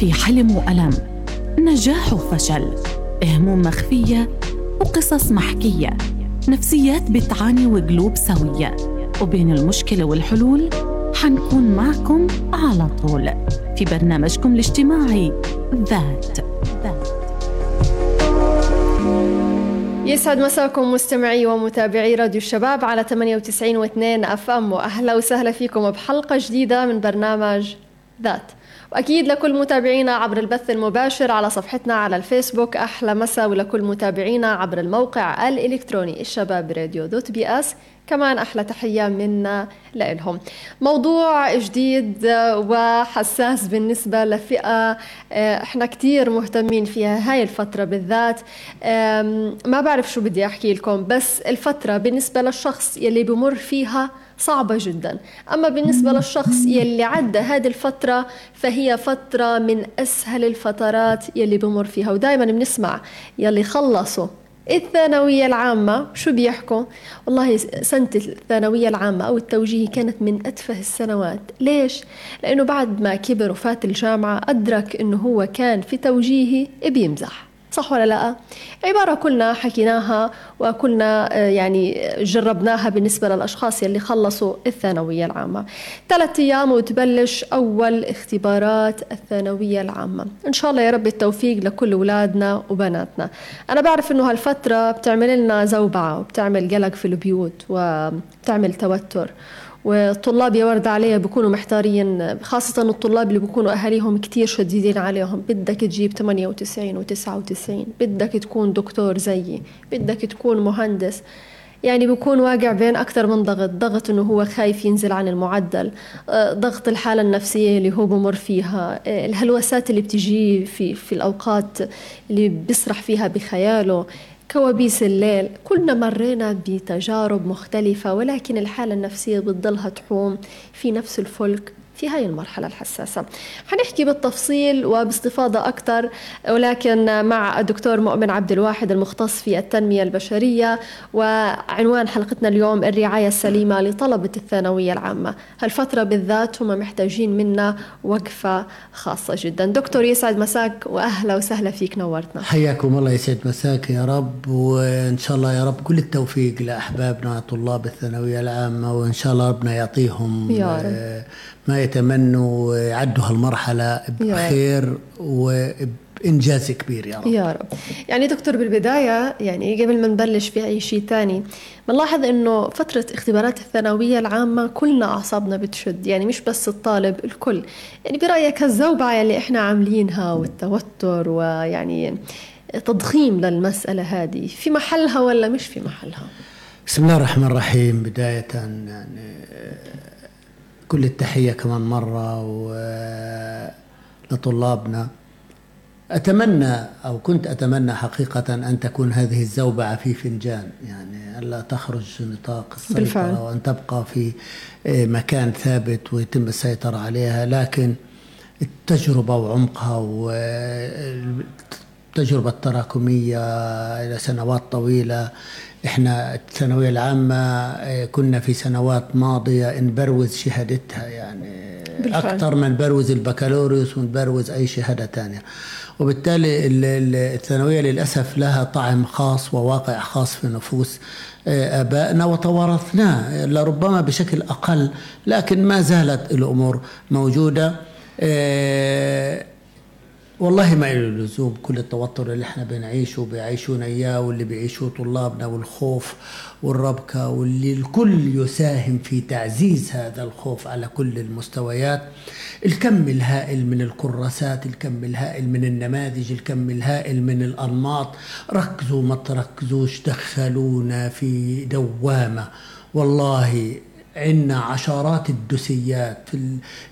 في حلم وألم. نجاح وفشل. هموم مخفية وقصص محكية. نفسيات بتعاني وقلوب سوية. وبين المشكلة والحلول حنكون معكم على طول. في برنامجكم الاجتماعي ذات. ذات يسعد مساكم مستمعي ومتابعي راديو الشباب على 98 و2 أف إم. وأهلا وسهلا فيكم بحلقة جديدة من برنامج ذات. وأكيد لكل متابعينا عبر البث المباشر على صفحتنا على الفيسبوك أحلى مساء ولكل متابعينا عبر الموقع الإلكتروني الشباب radio dot PS. كمان أحلى تحية منا لهم موضوع جديد وحساس بالنسبة لفئة آه، إحنا كتير مهتمين فيها هاي الفترة بالذات. ما بعرف شو بدي أحكي لكم بس الفترة بالنسبة للشخص يلي بمر فيها صعبة جدا. أما بالنسبة للشخص يلي عدى هذه الفترة فهي فترة من أسهل الفترات يلي بمر فيها. ودائما بنسمع يلي خلصوا الثانوية العامة. شو بيحكوا؟ والله سنة الثانوية العامة أو التوجيهي كانت من أتفه السنوات. ليش؟ لأنه بعد ما كبر وفات الجامعة أدرك أنه هو كان في توجيهي بيمزح. صح ولا لا؟ عبارة كلنا حكيناها وكلنا آه، يعني جربناها بالنسبة للأشخاص يلي خلصوا الثانوية العامة. ثلاثة أيام وتبلش أول اختبارات الثانوية العامة. إن شاء الله يا رب التوفيق لكل أولادنا وبناتنا. أنا بعرف إنه هالفترة بتعمل لنا زوبعة وبتعمل قلق في البيوت وبتعمل توتر. والطلاب يا ورد عليها بيكونوا محتارين خاصة الطلاب اللي بيكونوا أهاليهم كتير شديدين عليهم. بدك تجيب 98 و99 بدك تكون دكتور زيي بدك تكون مهندس. يعني بيكون واقع بين أكثر من ضغط ضغط إنه هو خايف ينزل عن المعدل آه، ضغط الحالة النفسية اللي هو بمر فيها آه، الهلوسات اللي بتجي في في الأوقات اللي بيسرح فيها بخياله. كوابيس الليل. كلنا مرينا بتجارب مختلفة ولكن الحالة النفسية بتضلها تحوم. في نفس الفلك في هاي المرحلة الحساسة. حنحكي بالتفصيل وباستفاضة أكثر ولكن مع الدكتور مؤمن عبد الواحد المختص في التنمية البشرية وعنوان حلقتنا اليوم الرعاية السليمة لطلبة الثانوية العامة. هالفترة بالذات هم محتاجين منا وقفة خاصة جدا. دكتور يسعد مساك وأهلا وسهلا فيك نورتنا. حياكم الله يسعد مساك يا رب وإن شاء الله يا رب كل التوفيق لأحبابنا طلاب الثانوية العامة وإن شاء الله ربنا يعطيهم يا رب. ما يتمنوا يعدوا هالمرحلة بخير وبإنجاز كبير يا رب. يا رب. يعني دكتور بالبداية يعني قبل ما نبلش في أي شيء تاني بنلاحظ إنه فترة اختبارات الثانوية العامة كلنا أعصابنا بتشد يعني مش بس الطالب الكل. يعني برأيك هالزوبعة اللي إحنا عاملينها والتوتر ويعني تضخيم للمسألة هذه في محلها ولا مش في محلها؟ بسم الله الرحمن الرحيم. بداية يعني كل التحية كمان مرة لطلابنا. أتمنى أو كنت أتمنى حقيقة أن تكون هذه الزوبعة في فنجان. يعني ألا تخرج نطاق السيطرة بالفعل. وأن تبقى في آه، مكان ثابت ويتم السيطرة عليها. لكن التجربة وعمقها والتجربة التراكمية إلى سنوات طويلة إحنا الثانوية العامة آه، كنا في سنوات ماضية نبروز شهادتها يعني بالفعل. أكثر من بروز البكالوريوس ونبروز أي شهادة ثانية وبالتالي الثانوية للأسف لها طعم خاص وواقع خاص في نفوس آه، آبائنا وتوارثناه لربما بشكل أقل لكن ما زالت الأمور موجودة آه، والله ما له لزوم كل التوتر اللي إحنا بنعيشه بيعيشونا إياه واللي بيعيشوه طلابنا والخوف والربكة واللي الكل يساهم في تعزيز هذا الخوف على كل المستويات. الكم الهائل من الكراسات الكم الهائل من النماذج الكم الهائل من الأنماط. ركزوا ما تركزوش دخلونا في دوامة. والله عندنا عشرات الدسيات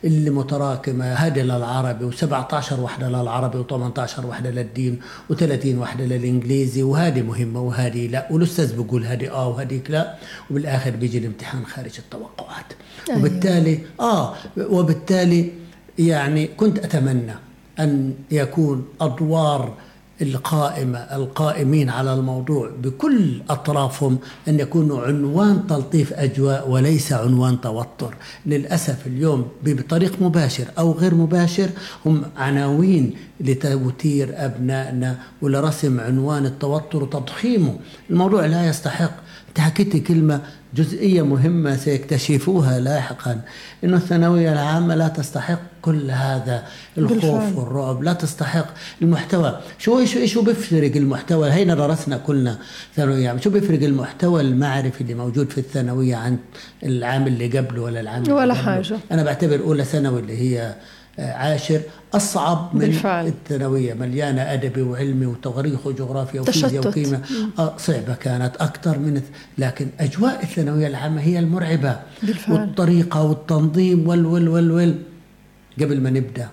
اللي متراكمة هذه للعربي و17 وحدة للعربي و18 وحدة للدين و30 وحدة للإنجليزي وهذه مهمة وهذه لا. والأستاذ بيقول هذه آه وهذيك لا. وبالآخر بيجي الامتحان خارج التوقعات. أيوة. وبالتالي آه وبالتالي يعني كنت أتمنى أن يكون أدوار القائمة القائمين على الموضوع بكل أطرافهم أن يكونوا عنوان تلطيف أجواء وليس عنوان توتر. للأسف اليوم بطريق مباشر أو غير مباشر هم عناوين لتوتير أبنائنا ولرسم عنوان التوتر وتضخيمه. الموضوع لا يستحق انت حكيت كلمة جزئية مهمة سيكتشفوها لاحقا. إنه الثانوية العامة لا تستحق كل هذا الخوف بالفعل. والرعب. لا تستحق المحتوى. شو شو شو بيفرق المحتوى؟ هينا درسنا كلنا ثانوية عامة. شو بيفرق المحتوى المعرفي اللي موجود في الثانوية عن العام اللي قبله ولا العام اللي ولا قبله. حاجة. أنا بعتبر أولى ثانوي اللي هي عاشر أصعب من بالفعل. الثانوية. مليانة أدبي وعلمي وتواريخ وجغرافيا وفيزياء وقيمة آه صعبة كانت أكثر من لكن أجواء الثانوية العامة هي المرعبة. بالفعل. والطريقة والتنظيم وال وال وال وال قبل ما نبدأ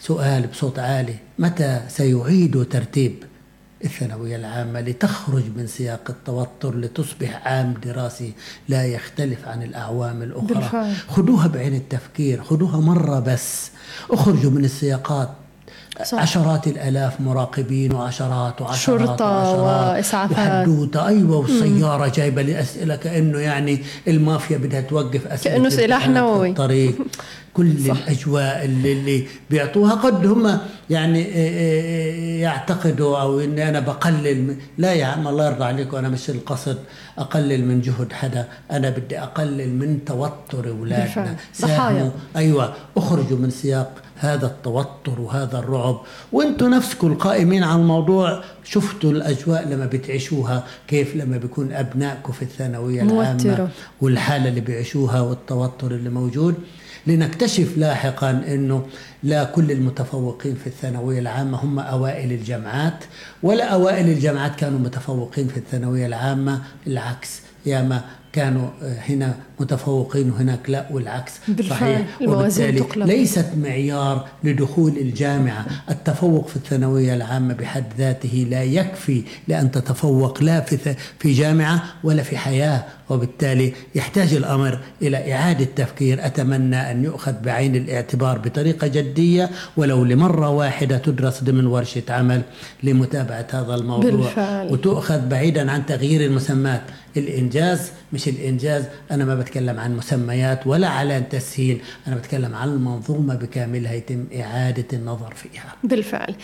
سؤال بصوت عالي متى سيعيد ترتيب؟ الثانوية العامة لتخرج من سياق التوتر لتصبح عام دراسي لا يختلف عن الأعوام الأخرى. بالفعل. خذوها بعين التفكير خذوها مرة بس. اخرجوا من السياقات. صح. عشرات الآلاف مراقبين وعشرات وعشرات شرطة وإسعافات. وحدوتة. أيوه والسيارة جايبة لي اسئله كأنه يعني المافيا بدها توقف أسئلة كأنه سلاح نووي. الطريق. كل صح. الأجواء اللي, اللي بيعطوها. قد هم يعني يعتقدوا أو إني أنا بقلل لا يا عم الله يرضى عليك وأنا مش القصد أقلل من جهد حدا. أنا بدي أقلل من توتر أولادنا. ساهموا أيوه. اخرجوا من سياق هذا التوتر وهذا الرعب. وأنتم نفسكم القائمين على الموضوع. شفتوا الأجواء لما بتعيشوها كيف لما بيكون أبنائكم في الثانوية العامة والحالة اللي بيعيشوها والتوتر اللي موجود. لنكتشف لاحقا إنه لا كل المتفوقين في الثانوية العامة هم أوائل الجامعات ولا أوائل الجامعات كانوا متفوقين في الثانوية العامة العكس ياما كانوا هنا متفوقين وهناك لا والعكس. صحيح. وبالتالي تقلب. ليست معيار لدخول الجامعة. التفوق في الثانوية العامة بحد ذاته لا يكفي لأن تتفوق لا في في جامعة ولا في حياة وبالتالي يحتاج الأمر إلى إعادة تفكير. أتمنى أن يؤخذ بعين الاعتبار بطريقة جدية ولو لمرة واحدة تدرس ضمن ورشة عمل لمتابعة هذا الموضوع. بالفعل. وتؤخذ بعيدا عن تغيير المسمات الإنجاز مش الإنجاز أنا ما بتكلم عن مسميات ولا على تسهيل أنا بتكلم عن المنظومة بكاملها يتم إعادة النظر فيها. بالفعل.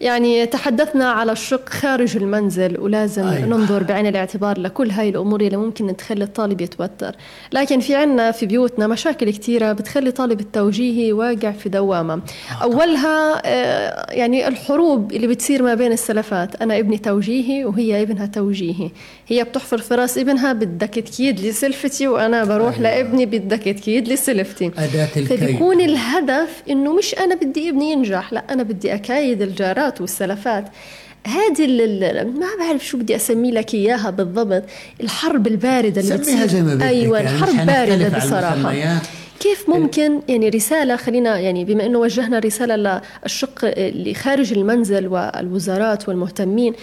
يعني تحدثنا على الشق خارج المنزل ولازم أيوة. ننظر بعين الاعتبار لكل هاي الأمور اللي ممكن تخلي الطالب يتوتر. لكن في عنا في بيوتنا مشاكل كثيرة بتخلي طالب التوجيهي واقع في دوامة. أولها آه، يعني الحروب اللي بتصير ما بين السلفات. أنا ابني توجيهي وهي ابنها توجيهي. هي بتحفر في رأس ابنها بدك تكيد لي سلفتي وأنا بروح أيوة. لابني بدك تكيد لي سلفتي. أداة الكيد. فبيكون الهدف إنه مش أنا بدي ابني ينجح لا أنا بدي أكايد الجارات الخبرات والسلفات. هذه ما بعرف شو بدي أسمي لك إياها بالضبط. الحرب الباردة اللي بتصير. زي ما بدك أيوه يعني الحرب باردة بصراحة. كيف ممكن؟ يعني رسالة خلينا يعني بما أنه وجهنا رسالة للشق اللي خارج المنزل والوزارات والمهتمين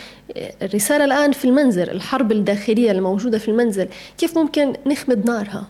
الرسالة الآن في المنزل الحرب الداخلية الموجودة في المنزل. كيف ممكن نخمد نارها؟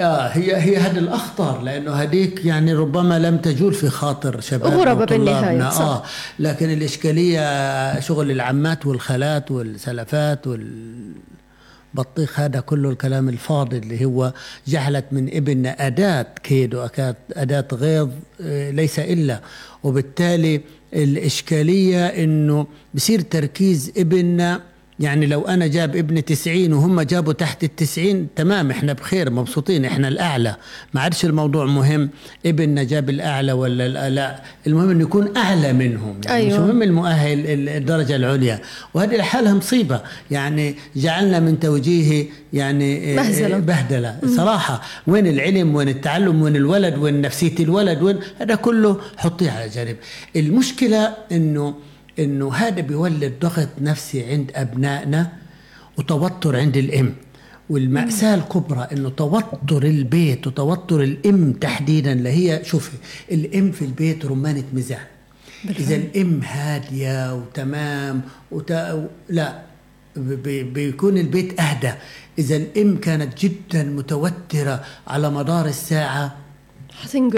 آه هي هي هذا الاخطر لأنه هذيك يعني ربما لم تجول في خاطر شباب غربة بالنهاية صح. آه لكن الإشكالية شغل العمات والخالات والسلفات والبطيخ هذا كله الكلام الفاضي اللي هو جعلت من ابننا أداة كيد واداه غيظ آه، ليس إلا وبالتالي الإشكالية إنه بصير تركيز ابننا يعني لو أنا جاب ابني تسعين وهم جابوا تحت التسعين تمام إحنا بخير مبسوطين إحنا الأعلى. ما عادش الموضوع مهم ابننا جاب الأعلى ولا لا المهم إنه يكون أعلى منهم. يعني أيوة. مش مهم المؤهل الدرجة العليا. وهذه لحالها مصيبة. يعني جعلنا من توجيهه يعني مهزلة. بهدلة. صراحة وين العلم وين التعلم وين الولد وين نفسية الولد وين هذا كله حطيه على جانب. المشكلة إنه إنه هذا بيولد ضغط نفسي عند أبنائنا وتوتر عند الأم. والمأساة الكبرى إنه توتر البيت وتوتر الأم تحديدا اللي هي شوفي الأم في البيت رمانة ميزان إذا الأم هادية وتمام وت... لا بيكون البيت أهدى. إذا الأم كانت جدا متوترة على مدار الساعة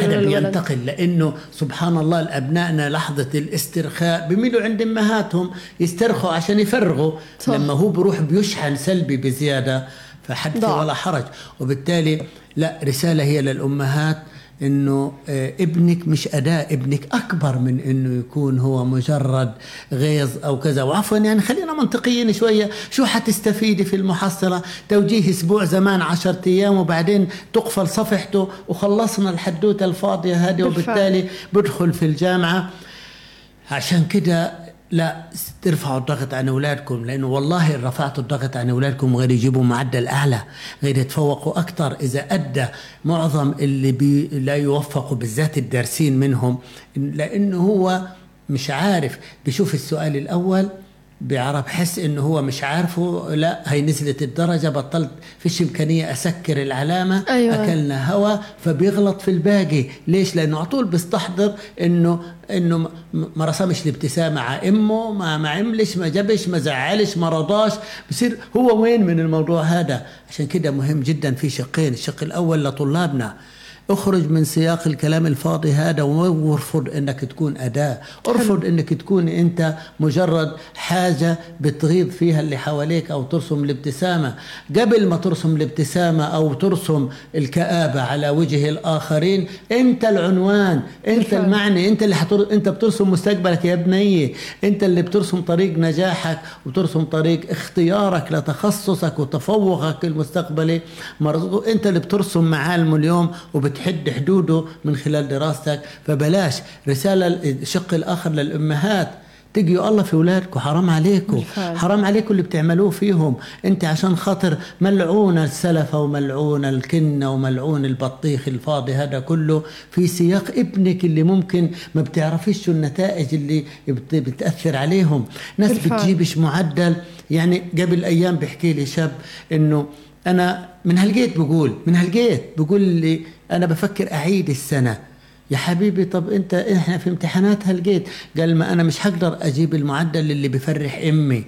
هذا بينتقل لأنه سبحان الله الابنائنا لحظة الاسترخاء بميلوا عند أمهاتهم يسترخوا عشان يفرغوا. صح. لما هو بروح بيشحن سلبي بزيادة فحدث ولا حرج. وبالتالي لا رسالة هي للأمهات. إنه آه، ابنك مش أداء ابنك أكبر من إنه يكون هو مجرد غيظ أو كذا. وعفوا يعني خلينا منطقيين شوية. شو حتستفيدي في المحصلة؟ توجيه أسبوع زمان عشرة أيام وبعدين تقفل صفحته وخلصنا الحدوتة الفاضية هذه وبالتالي بدخل في الجامعة. عشان كده لا ترفعوا الضغط عن أولادكم لأنه والله ان رفعتوا الضغط عن أولادكم غير يجيبوا معدل أعلى غير يتفوقوا أكثر. إذا أدى معظم اللي بي لا يوفقوا بالذات الدارسين منهم لأنه هو مش عارف. بيشوف السؤال الأول بيعرف حس إنه هو مش عارفه. لا هي نزلت الدرجة بطلت فيش إمكانية أسكر العلامة. أيوة. أكلنا هوا فبيغلط في الباقي. ليش؟ لأنه على طول بيستحضر إنه إنه ما رسمش الابتسامة مع أمه ما ما عملش ما جابش ما زعلش ما رضاش. بصير هو وين من الموضوع هذا؟ عشان كده مهم جدا في شقين. الشق الأول لطلابنا. اخرج من سياق الكلام الفاضي هذا وارفض انك تكون أداة. ارفض انك تكون انت مجرد حاجة بتغيظ فيها اللي حواليك أو ترسم الابتسامة. قبل ما ترسم الابتسامة أو ترسم الكآبة على وجه الآخرين أنت العنوان أنت المعني أنت اللي حتر... أنت بترسم مستقبلك يا ابني. أنت اللي بترسم طريق نجاحك وترسم طريق اختيارك لتخصصك وتفوقك المستقبلي. مرزوق أنت اللي بترسم معالم اليوم وبت تحد حدوده من خلال دراستك. فبلاش رسالة الشق الآخر للأمهات. تجيوا الله في اولادكم حرام عليكم. حرام عليكم اللي بتعملوه فيهم. انت عشان خاطر ملعون السلفه وملعون الكنه وملعون البطيخ الفاضي هذا كله في سياق ابنك اللي ممكن ما بتعرفيش شو النتائج اللي بتأثر عليهم. ناس بتجيبش معدل. يعني قبل أيام بيحكي لي شاب إنه أنا من هالجيت بقول من هالجيت بقول لي أنا بفكر أعيد السنة. يا حبيبي طب أنت إحنا في امتحانات هالجيت قال ما أنا مش هقدر أجيب المعدل اللي بفرح أمي.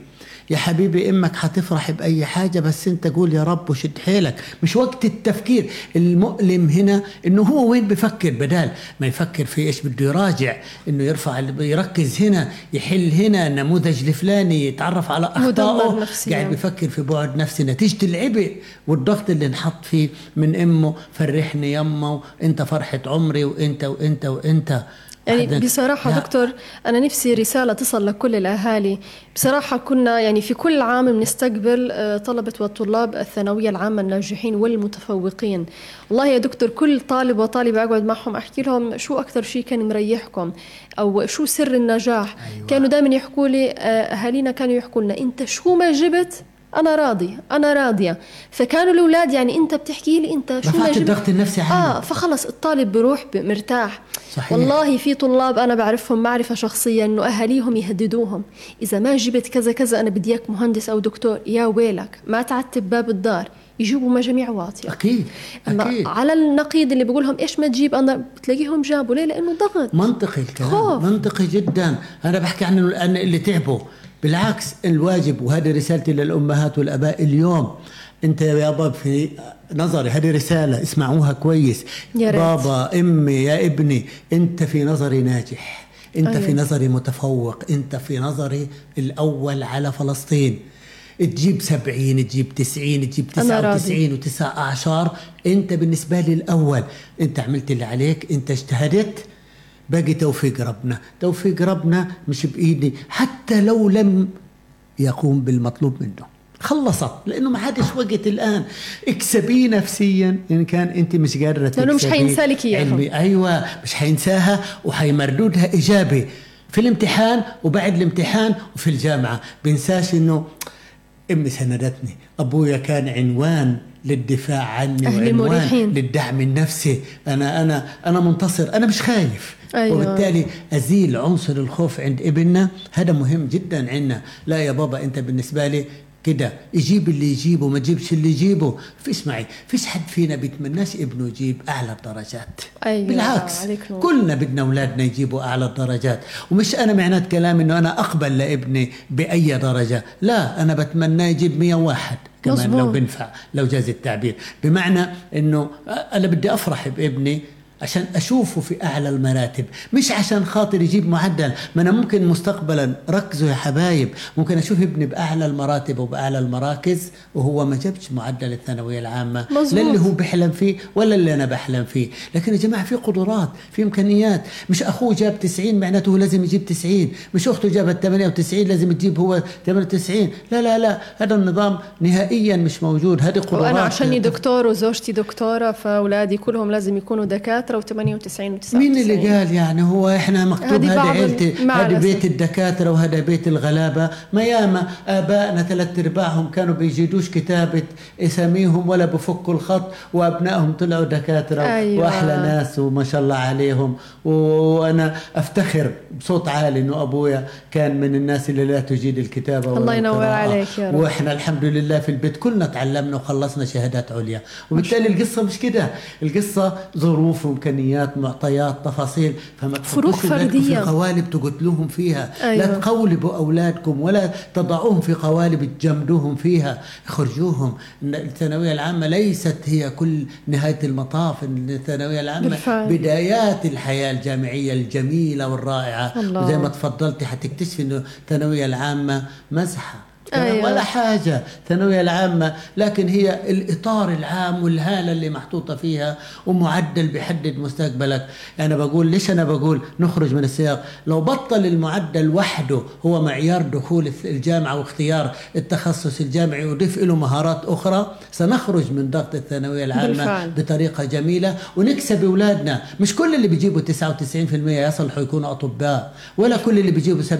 يا حبيبي أمك حتفرح بأي حاجة بس انت قول يا رب وشد حيلك. مش وقت التفكير. المؤلم هنا إنه هو وين بفكر بدال ما يفكر في إيش بده يراجع إنه يرفع يركز هنا يحل هنا النموذج الفلاني يتعرف على أخطائه. قاعد بفكر في بعد نفسي. نتيجة العبء والضغط اللي انحط فيه من أمه فرحني يمه انت فرحة عمري وانت وانت وانت. يعني بصراحة لا. دكتور أنا نفسي رسالة تصل لكل الأهالي بصراحة كنا يعني في كل عام بنستقبل آه، طلبة والطلاب الثانوية العامة الناجحين والمتفوقين والله يا دكتور كل طالب وطالبة أقعد معهم أحكي لهم شو أكثر شيء كان مريحكم أو شو سر النجاح أيوة. كانوا دائما يحكوا لي آه، أهالينا كانوا يحكوا لنا أنت شو ما جبت أنا راضي أنا راضية. فكانوا الأولاد يعني أنت بتحكي لي أنت شو ما الضغط النفسي عنه. آه فخلص الطالب بروح مرتاح. صحيح. والله في طلاب أنا بعرفهم معرفة شخصيه إنه أهاليهم يهددوهم. إذا ما جبت كذا كذا أنا بدي إياك مهندس أو دكتور يا ويلك. ما تعتب باب الدار. يجيبوا مجاميع واطية. أكيد أكيد. على النقيض اللي بقول لهم إيش ما تجيب أنا؟ بتلاقيهم جابوا. ليه؟ لأنه ضغط. منطقي الكلام. خوف. منطقي جدا. أنا بحكي عن اللي تعبوا. بالعكس الواجب وهذه رسالتي للأمهات والأباء اليوم أنت يا بابا في نظري هذه رسالة اسمعوها كويس. يا بابا أمي يا ابني أنت في نظري ناجح أنت أيوة. في نظري متفوق أنت في نظري الأول على فلسطين. تجيب سبعين تجيب تسعين تجيب تسعة وتسعين وتسعة أعشار أنت بالنسبة لي الأول. أنت عملت اللي عليك أنت اجتهدت باقي توفيق ربنا. توفيق ربنا مش بإيدي. حتى لو لم يقوم بالمطلوب منه. خلصت. لأنه ما عادش وقت الآن. اكسبيه نفسيا. إن كان أنت مش قادرة لأنه مش حينسى لك إياها. أيوه مش حينساها وحيمردودها إيجابي. في الامتحان وبعد الامتحان وفي الجامعة. بنساش إنه أمي سندتني. أبويا كان عنوان للدفاع عني وعنوان. للدعم النفسي. أنا أنا أنا منتصر. أنا مش خايف. أيوة. وبالتالي أزيل عنصر الخوف عند ابننا. هذا مهم جدا عندنا. لا يا بابا أنت بالنسبة لي كده. يجيب اللي يجيبه ما تجيبش اللي يجيبه. فيش معي فيش حد فينا بيتمناش ابنه يجيب أعلى الدرجات أيوة. بالعكس كلنا بدنا أولادنا يجيبوا أعلى الدرجات ومش أنا معنات كلام إنه أنا أقبل لابني بأي درجة. لا أنا بتمناه يجيب 101 كمان مزبوط. لو بنفع لو جاز التعبير. بمعنى إنه أنا بدي أفرح بابني عشان أشوفه في أعلى المراتب مش عشان خاطر يجيب معدل ما أنا ممكن مستقبلا ركزوا يا حبايب ممكن أشوف ابني بأعلى المراتب وبأعلى المراكز وهو ما جابش معدل الثانوية العامة. لا اللي هو بيحلم فيه ولا اللي أنا بحلم فيه. لكن يا جماعة في قدرات في إمكانيات. مش أخوه جاب 90 معناته هو لازم يجيب 90 مش أخته جابت 98 لازم تجيب هو 98 لا لا لا. هذا النظام نهائيا مش موجود. هذه قدرات وأنا عشاني دكتور وزوجتي دكتورة فأولادي كلهم لازم يكونوا دكاترة. و98 و99 مين اللي قال يعني هو إحنا مكتوب هذه ال- عيلتي هذا. بيت الدكاترة وهذا بيت الغلابة ما ياما آبائنا ثلاث أرباعهم كانوا بيجيدوش كتابة أساميهم ولا بفكوا الخط وأبنائهم طلعوا دكاترة أيوة. وأحلى ناس وما شاء الله عليهم وأنا أفتخر بصوت عالي إنه أبويا كان من الناس اللي لا تجيد الكتابة الله ينور. عليك يا رب. وإحنا الحمد لله في البيت كلنا تعلمنا وخلصنا شهادات عليا وبالتالي القصة مش كده القصة ظروف وامكانيات معطيات تفاصيل فما فروق فردية. في قوالب تقتلوهم فيها أيوة. لا تقولبوا أولادكم ولا تضعوهم في قوالب تجمدوهم فيها خرجوهم إن الثانوية العامة ليست هي كل نهاية المطاف الثانوية العامة بالفعل. بدايات الحياة الجامعية الجميلة والرائعة الله. وزي ما تفضلتي حتكتشفي إنه الثانوية العامة مزحه أيوة. ولا حاجة الثانوية العامة لكن هي الإطار العام والهالة اللي محطوطة فيها ومعدل بيحدد مستقبلك أنا بقول ليش أنا بقول نخرج من السياق لو بطل المعدل وحده هو معيار دخول الجامعة واختيار التخصص الجامعي وضيف له مهارات أخرى سنخرج من ضغط الثانوية العامة بالفعل. بطريقة جميلة ونكسب أولادنا مش كل اللي بيجيبوا 99% يصلحوا يكونوا أطباء ولا كل اللي بيجيبوا 70%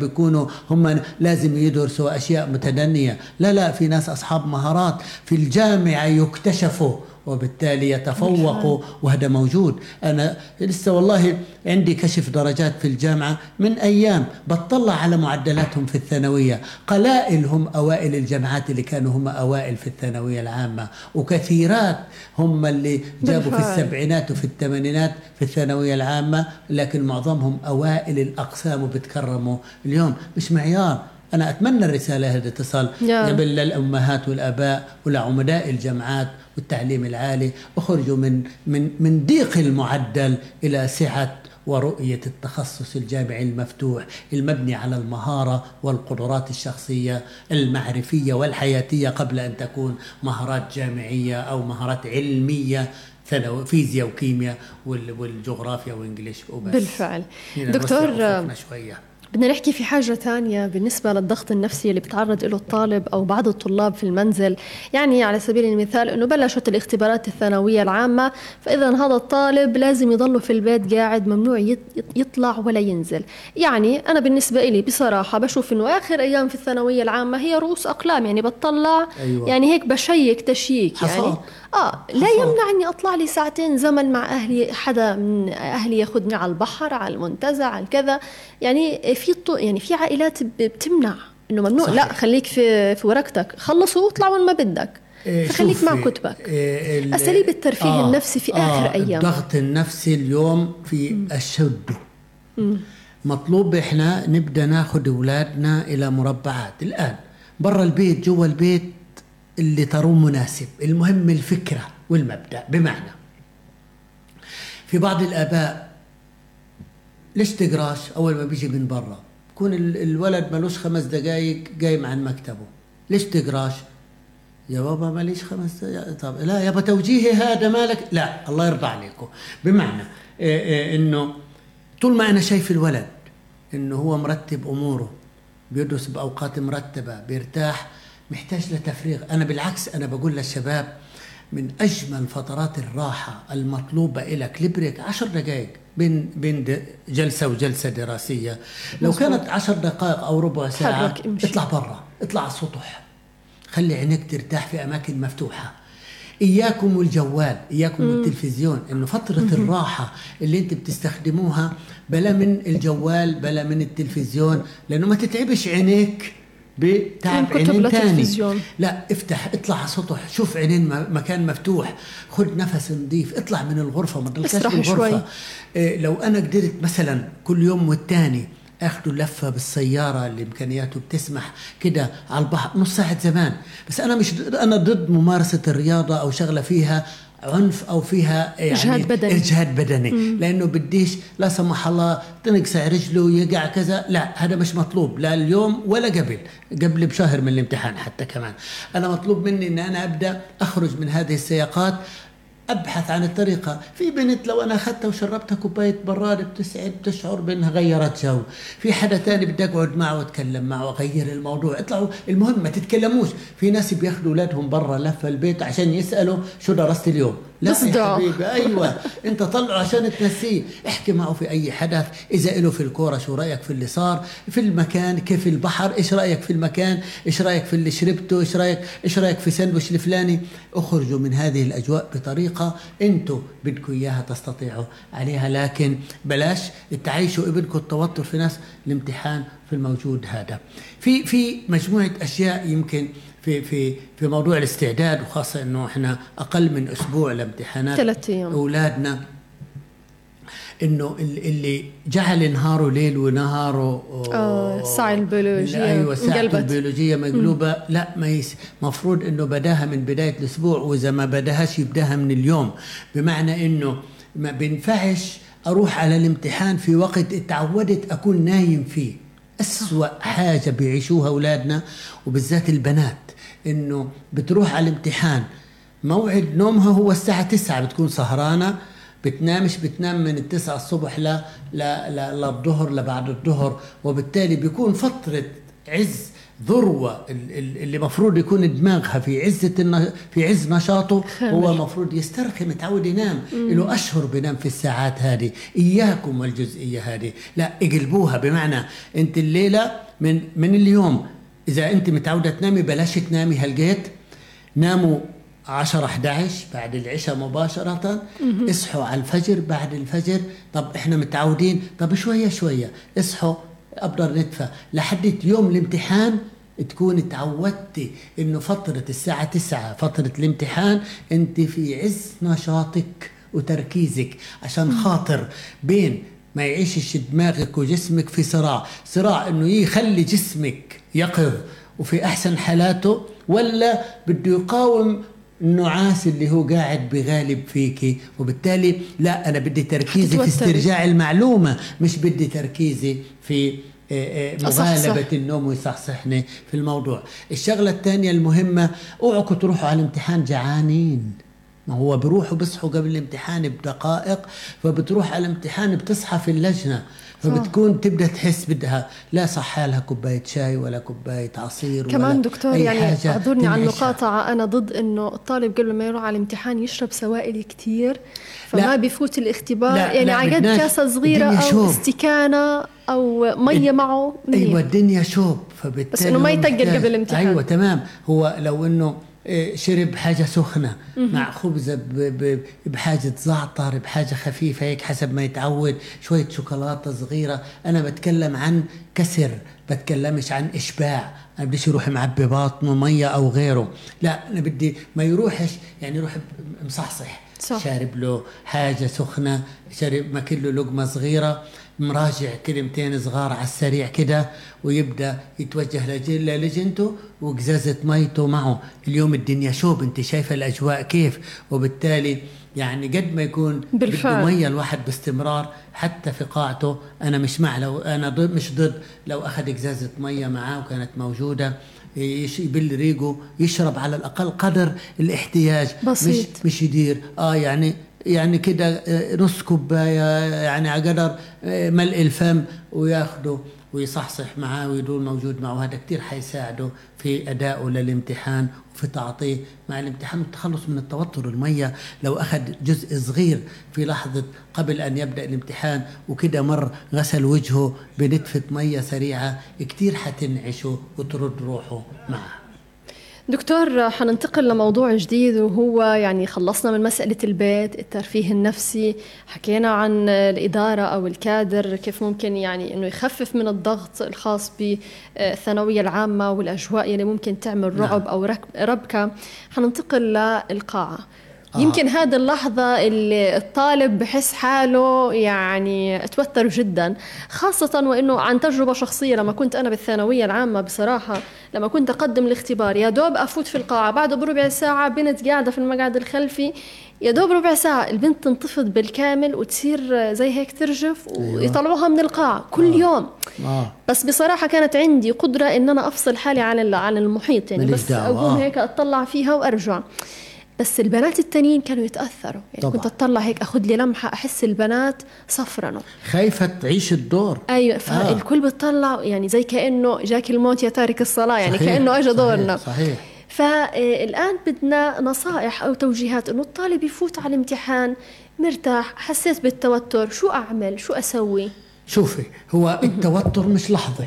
بيكونوا هم لازم يدرسوا أشياء متدنية. لا لا في ناس أصحاب مهارات في الجامعة يكتشفوا وبالتالي يتفوقوا وهذا موجود. أنا لسه والله عندي كشف درجات في الجامعة من أيام بطلع على معدلاتهم في الثانوية. قلائل هم أوائل الجامعات اللي كانوا هم أوائل في الثانوية العامة وكثيرات هم اللي جابوا في. السبعينات وفي الثمانينات في الثانوية العامة لكن معظمهم أوائل الأقسام وبتكرموا اليوم. مش معيار. أنا أتمنى الرسالة هذه تصل يا. قبل للأمهات والآباء ولعمداء الجامعات والتعليم العالي أخرجوا من من من ضيق المعدل إلى سعة ورؤية التخصص الجامعي المفتوح المبني على المهارة والقدرات الشخصية المعرفية والحياتية قبل أن تكون مهارات جامعية أو مهارات علمية ثانوي فيزياء وكيمياء وال- والجغرافيا وإنجليش وبس. بالفعل. دكتور شوية. بدنا نحكي في حاجة تانية بالنسبة للضغط النفسي اللي بتعرض له الطالب أو بعض الطلاب في المنزل يعني على سبيل المثال أنه بلشت الاختبارات الثانوية العامة فإذا هذا الطالب لازم يضله في البيت قاعد ممنوع يط- يطلع ولا ينزل يعني أنا بالنسبة إلي بصراحة بشوف أنه آخر أيام في الثانوية العامة هي رؤوس أقلام يعني بطلع أيوة. يعني هيك بشيك تشيك يعني. آه لا. يمنع أني أطلع لي ساعتين زمن مع أهلي حدا من أهلي ياخذني على البحر على المنتزه على كذا. يعني في يعني في عائلات بتمنع إنه ممنوع. صحيح. لا خليك في في ورقتك. خلصوا واطلع وين ما بدك. إيه، فخليك شوفي، مع كتبك. إيه، ال- أساليب الترفيه النفسي في آخر أيام. الضغط النفسي اليوم في أشده مطلوب إحنا نبدأ ناخذ أولادنا إلى مربعات. الآن برا البيت جوا البيت اللي ترون مناسب المهم الفكرة والمبدأ. بمعنى في بعض الآباء ليش تقراش؟ أول ما بيجي من برا يكون ال- الولد ملوش خمس دقائق قايم عن مكتبه ليش تقراش؟ يا بابا ماليش خمس دقائق طب لا يابا توجيهي هذا مالك؟ لا الله يرضى عليكم. بمعنى إيه إيه إنه طول ما أنا شايف الولد إنه هو مرتب أموره بيدرس بأوقات مرتبة بيرتاح محتاج لتفريغ. أنا بالعكس أنا بقول للشباب من أجمل فترات الراحة المطلوبة لك لبريك عشر دقائق بين بين د- جلسة وجلسة دراسية. لو. كانت عشر دقائق أو ربع امشي. اطلع برا اطلع على السطح. خلي عينيك ترتاح في أماكن مفتوحة. إياكم والجوال إياكم والتلفزيون إنه فترة الراحة اللي أنت بتستخدموها بلا من الجوال بلا من التلفزيون لأنه ما تتعبش عينيك. بتعب عينين تاني. لا افتح اطلع على سطح شوف عينين مكان مفتوح. خد نفس نظيف اطلع من الغرفة ما تضلكش بالغرفه شوي. إيه لو أنا قدرت مثلا كل يوم والتاني اخذوا لفة بالسيارة اللي امكانياته بتسمح كده على البحر. نص ساعة زمان. بس أنا مش أنا ضد ممارسة الرياضة أو شغلة فيها عنف أو فيها يعني إجهاد بدني. إجهاد بدني. مم. لأنه بديش لا سمح الله تنقصع رجله يقع كذا. لا هذا مش مطلوب. لا اليوم ولا قبل. قبل بشهر من الامتحان حتى كمان. أنا مطلوب مني إن أنا أبدأ أخرج من هذه السياقات. أبحث عن الطريقة. في بنت لو أنا أخذتها وشربتها كوباية براد بتسعد بتشعر بأنها غيرت جو. في حدا تاني بدي أقعد معه وأتكلم معه وأغير الموضوع. اطلعوا المهم ما تتكلموش. في ناس بياخذوا أولادهم برا لفه البيت عشان يسألوا شو درست اليوم. لا يا حبيبي أيوه. أنت طلعه عشان تنسيه. احكي معه في أي حدث إذا له في الكورة شو رأيك في اللي صار؟ في المكان كيف البحر؟ إيش رأيك في المكان؟ إيش رأيك في اللي شربته؟ إيش رأيك إيش رأيك في سندويش الفلاني؟ اخرجوا من هذه الأجواء بطريقة أنتم بدكم إياها تستطيعوا عليها. لكن بلاش تعيشوا ابنكم التوتر في ناس الامتحان في الموجود هذا. في في مجموعة أشياء يمكن في في في موضوع الاستعداد وخاصة إنه إحنا أقل من أسبوع لامتحانات ثلاث أيام. أولادنا إنه اللي جعل نهاره ليل ونهاره الساعة البيولوجية أيوه الساعة البيولوجية مقلوبة. لا ما مفروض إنه بداها من بداية الأسبوع وإذا ما بداهاش يبداها من اليوم. بمعنى إنه ما بينفعش أروح على الامتحان في وقت اتعودت أكون نايم فيه. أسوأ حاجة بيعيشوها أولادنا وبالذات البنات. إنه بتروح على الامتحان. موعد نومها هو الساعة تسعة بتكون سهرانة بتنامش بتنام من التسعة الصبح ل للظهر لبعد الظهر وبالتالي بيكون فترة عز ذروة اللي مفروض يكون دماغها في عزة في عز نشاطه هو مفروض يسترخي متعود ينام. له أشهر بنام في الساعات هذه. إياكم والجزئية هذه. لا اقلبوها. بمعنى أنت الليلة من من اليوم إذا أنت متعودة تنامي بلاش تنامي هالجيت ناموا 10 11 بعد العشاء مباشرة. اصحوا على الفجر بعد الفجر. طب إحنا متعودين. طب شوية شوية. اصحوا أبرر ندفع لحد يوم الامتحان تكون تعودتي إنه فترة الساعة تسعة فترة الامتحان أنت في عز نشاطك وتركيزك عشان خاطر بين ما يعيشش دماغك وجسمك في صراع. صراع إنه يخلي جسمك يقظ وفي أحسن حالاته ولا بده يقاوم النعاس اللي هو قاعد بغالب فيكي وبالتالي لا أنا بدي تركيزي في استرجاع المعلومة مش بدي تركيزي في آه، آه، مغالبة النوم ويصحصحني في الموضوع. الشغلة الثانية المهمة اوعكم تروحوا على الامتحان جعانين. ما هو بروحوا بيصحوا قبل الامتحان بدقائق فبتروح على الامتحان بتصحى في اللجنة فبتكون تبدأ تحس بدها لا صح لها كوباية شاي ولا كوباية عصير كمان ولا دكتور أي يعني أعذرني عن المقاطعه أنا ضد إنه الطالب قبل ما يروح على الامتحان يشرب سوائل كثير فما لا. بيفوت الإختبار. لا يعني على قد كاسه صغيرة أو شوب. استكانه أو مية معه أيوه الدنيا شوب فبالتالي بس إنه ما يتقل قبل الامتحان. أيوه تمام. هو لو إنه شرب حاجة سخنة مع خبزة بحاجة زعتر بحاجة خفيفة هيك حسب ما يتعود شوية شوكولاتة صغيرة. أنا بتكلم عن كسر بتكلمش عن إشباع. أنا بديش يروح معبي باطنه مية أو غيره. لا أنا بدي ما يروحش يعني يروح مصحصح. صح. شارب له حاجة سخنة شارب ماكل له لقمة صغيرة. مراجع كلمتين صغار على السريع كده ويبدأ يتوجه للجنته وقزازة ميته معه. اليوم الدنيا شوب انت شايفه الأجواء كيف؟ وبالتالي يعني قد ما يكون بالفعل. مية الواحد باستمرار حتى في قاعته أنا مش مع لو أنا ضد مش ضد لو أخذ قزازة مية معاه وكانت موجودة. يبل ريقه يشرب على الأقل قدر الاحتياج. بسيط. مش مش يدير. آه يعني يعني كده آه، نص كوباية يعني على قدر آه، ملء الفم وياخده ويصحصح معاه ويدور موجود معه. هذا كثير حيساعده في أدائه للامتحان وفي تعطيه مع الامتحان والتخلص من التوتر. المية لو أخذ جزء صغير في لحظة قبل أن يبدأ الامتحان وكده مر غسل وجهه بنتفة مية سريعة كثير حتنعشه وترد روحه معه. دكتور حننتقل لموضوع جديد وهو يعني خلصنا من مسألة البيت الترفيه النفسي. حكينا عن الإدارة أو الكادر كيف ممكن يعني أنه يخفف من الضغط الخاص بالثانوية العامة والأجواء اللي ممكن تعمل نعم. رعب أو ربكة. حننتقل للقاعة آه. يمكن هذه اللحظة اللي الطالب بحس حاله يعني توتر جدا خاصة وإنه عن تجربة شخصية لما كنت أنا بالثانوية العامة بصراحة لما كنت أقدم الاختبار يا دوب أفوت في القاعة بعد بربع ساعة بنت قاعدة في المقعد الخلفي يا دوب ربع ساعة البنت تنتفض بالكامل وتصير زي هيك ترجف أيوة. ويطلعوها من القاعة كل آه. يوم آه. بس بصراحة كانت عندي قدرة إن أنا أفصل حالي عن عن المحيط يعني بس أقوم هيك أطلع فيها وأرجع بس البنات التانيين كانوا يتأثروا. يعني طبعا. كنت أطلع هيك اخذ لي لمحة أحس البنات صفرنوا. خايفة تعيش الدور. أيوه فالكل آه. بتطلع يعني زي كأنه جاك الموت يا تارك الصلاة يعني صحيح. كأنه اجى دورنا. صحيح. فالان بدنا نصائح أو توجيهات إنه الطالب يفوت على الامتحان مرتاح حسيت بالتوتر شو أعمل؟ شو أسوي؟ شوفي هو التوتر مش لحظة.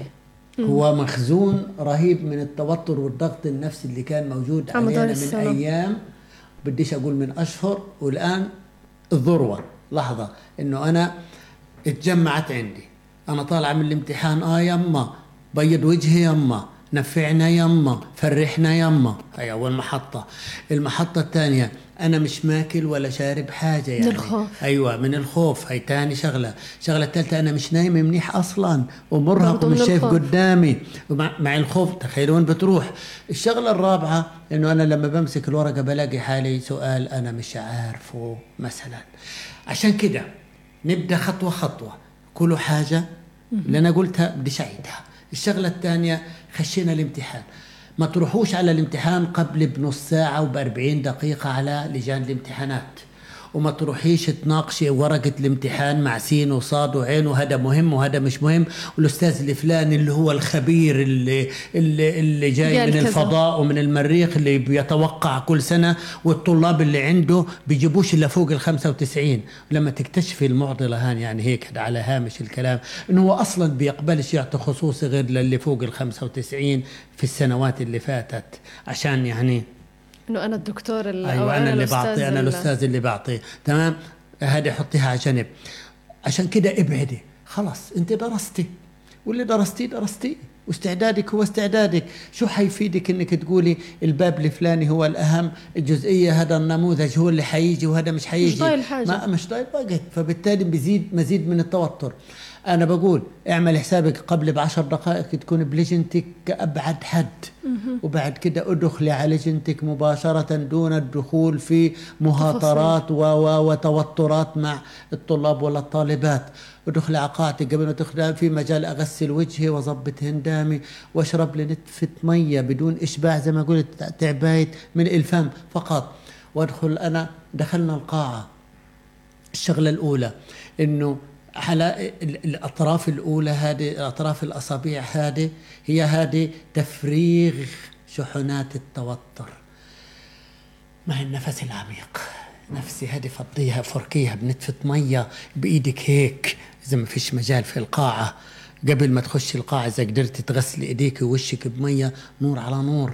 هو مخزون رهيب من التوتر والضغط النفسي اللي كان موجود علينا من أيام. بديش أقول من أشهر والآن الذروة. لحظة إنه أنا اتجمعت عندي. أنا طالع من الامتحان آه يما. بيض وجهي يما. نفعنا يما. فرحنا يما. هي أول محطة. المحطة الثانية أنا مش ماكل ولا شارب حاجة يعني. من الخوف. أيوه من الخوف. هي تاني شغلة. الشغله الثالثه أنا مش نايم منيح أصلا. ومرهق ومش شايف قدامي. مع الخوف تخيلوا وين بتروح. الشغلة الرابعة إنه أنا لما بمسك الورقة بلاقي حالي سؤال أنا مش عارفه مثلا. عشان كده نبدأ خطوة خطوة. كل حاجة اللي أنا قلتها بديش اعيدها الشغلة الثانية خشينا الامتحان. ما تروحوش على الامتحان قبل بنص ساعة وبأربعين دقيقة على لجان الامتحانات. وما تروحيش تناقشي ورقة الامتحان مع سين وصاد وعين وهذا مهم وهذا مش مهم. والأستاذ الفلاني اللي هو الخبير اللي, اللي, اللي جاي من الفضاء ومن المريخ اللي بيتوقع كل سنة والطلاب اللي عنده بيجيبوش إلا فوق ال 95 لما تكتشفي المعضلة هان يعني هيك على هامش الكلام إنه هو أصلا بيقبلش يعطي خصوصي غير للي فوق ال 95 في السنوات اللي فاتت. عشان يعني إنه أنا الدكتور اللي أيوه أنا, اللي بعطي أنا الأستاذ اللي بعطي. تمام؟ هذه حطيها على جنب عشان كده ابعدي. خلاص أنت درستي. واللي درستيه درستيه واستعدادك هو استعدادك. شو حيفيدك إنك تقولي الباب الفلاني هو الأهم الجزئية هذا النموذج هو اللي حيجي وهذا مش حيجي مش طايل حاجة. ما مش طايل وقت فبالتالي بيزيد مزيد من التوتر. أنا بقول اعمل حسابك قبل بعشر دقائق تكون بلجنتك كأبعد حد. وبعد كده ادخلي على لجنتك مباشرة دون الدخول في مهاترات و و وتوترات مع الطلاب ولا الطالبات. ادخلي على قاعتك قبل ما تدخلي في مجال أغسل وجهي واظبط هندامي واشرب لي نتفه مية بدون إشباع زي ما قلت تعبايت من الفم فقط. وادخل أنا دخلنا القاعة. الشغلة الأولى إنه على الأطراف الأولى هذه الأطراف الاصابع هذه هي هذه تفريغ شحنات التوتر. مع النفس العميق؟ نفسي هذه فضيها فركيها بنتفة مية بإيدك هيك. إذا ما فيش مجال في القاعة. قبل ما تخش القاعة إذا قدرت تغسلي إيديك ووشك بمية نور على نور.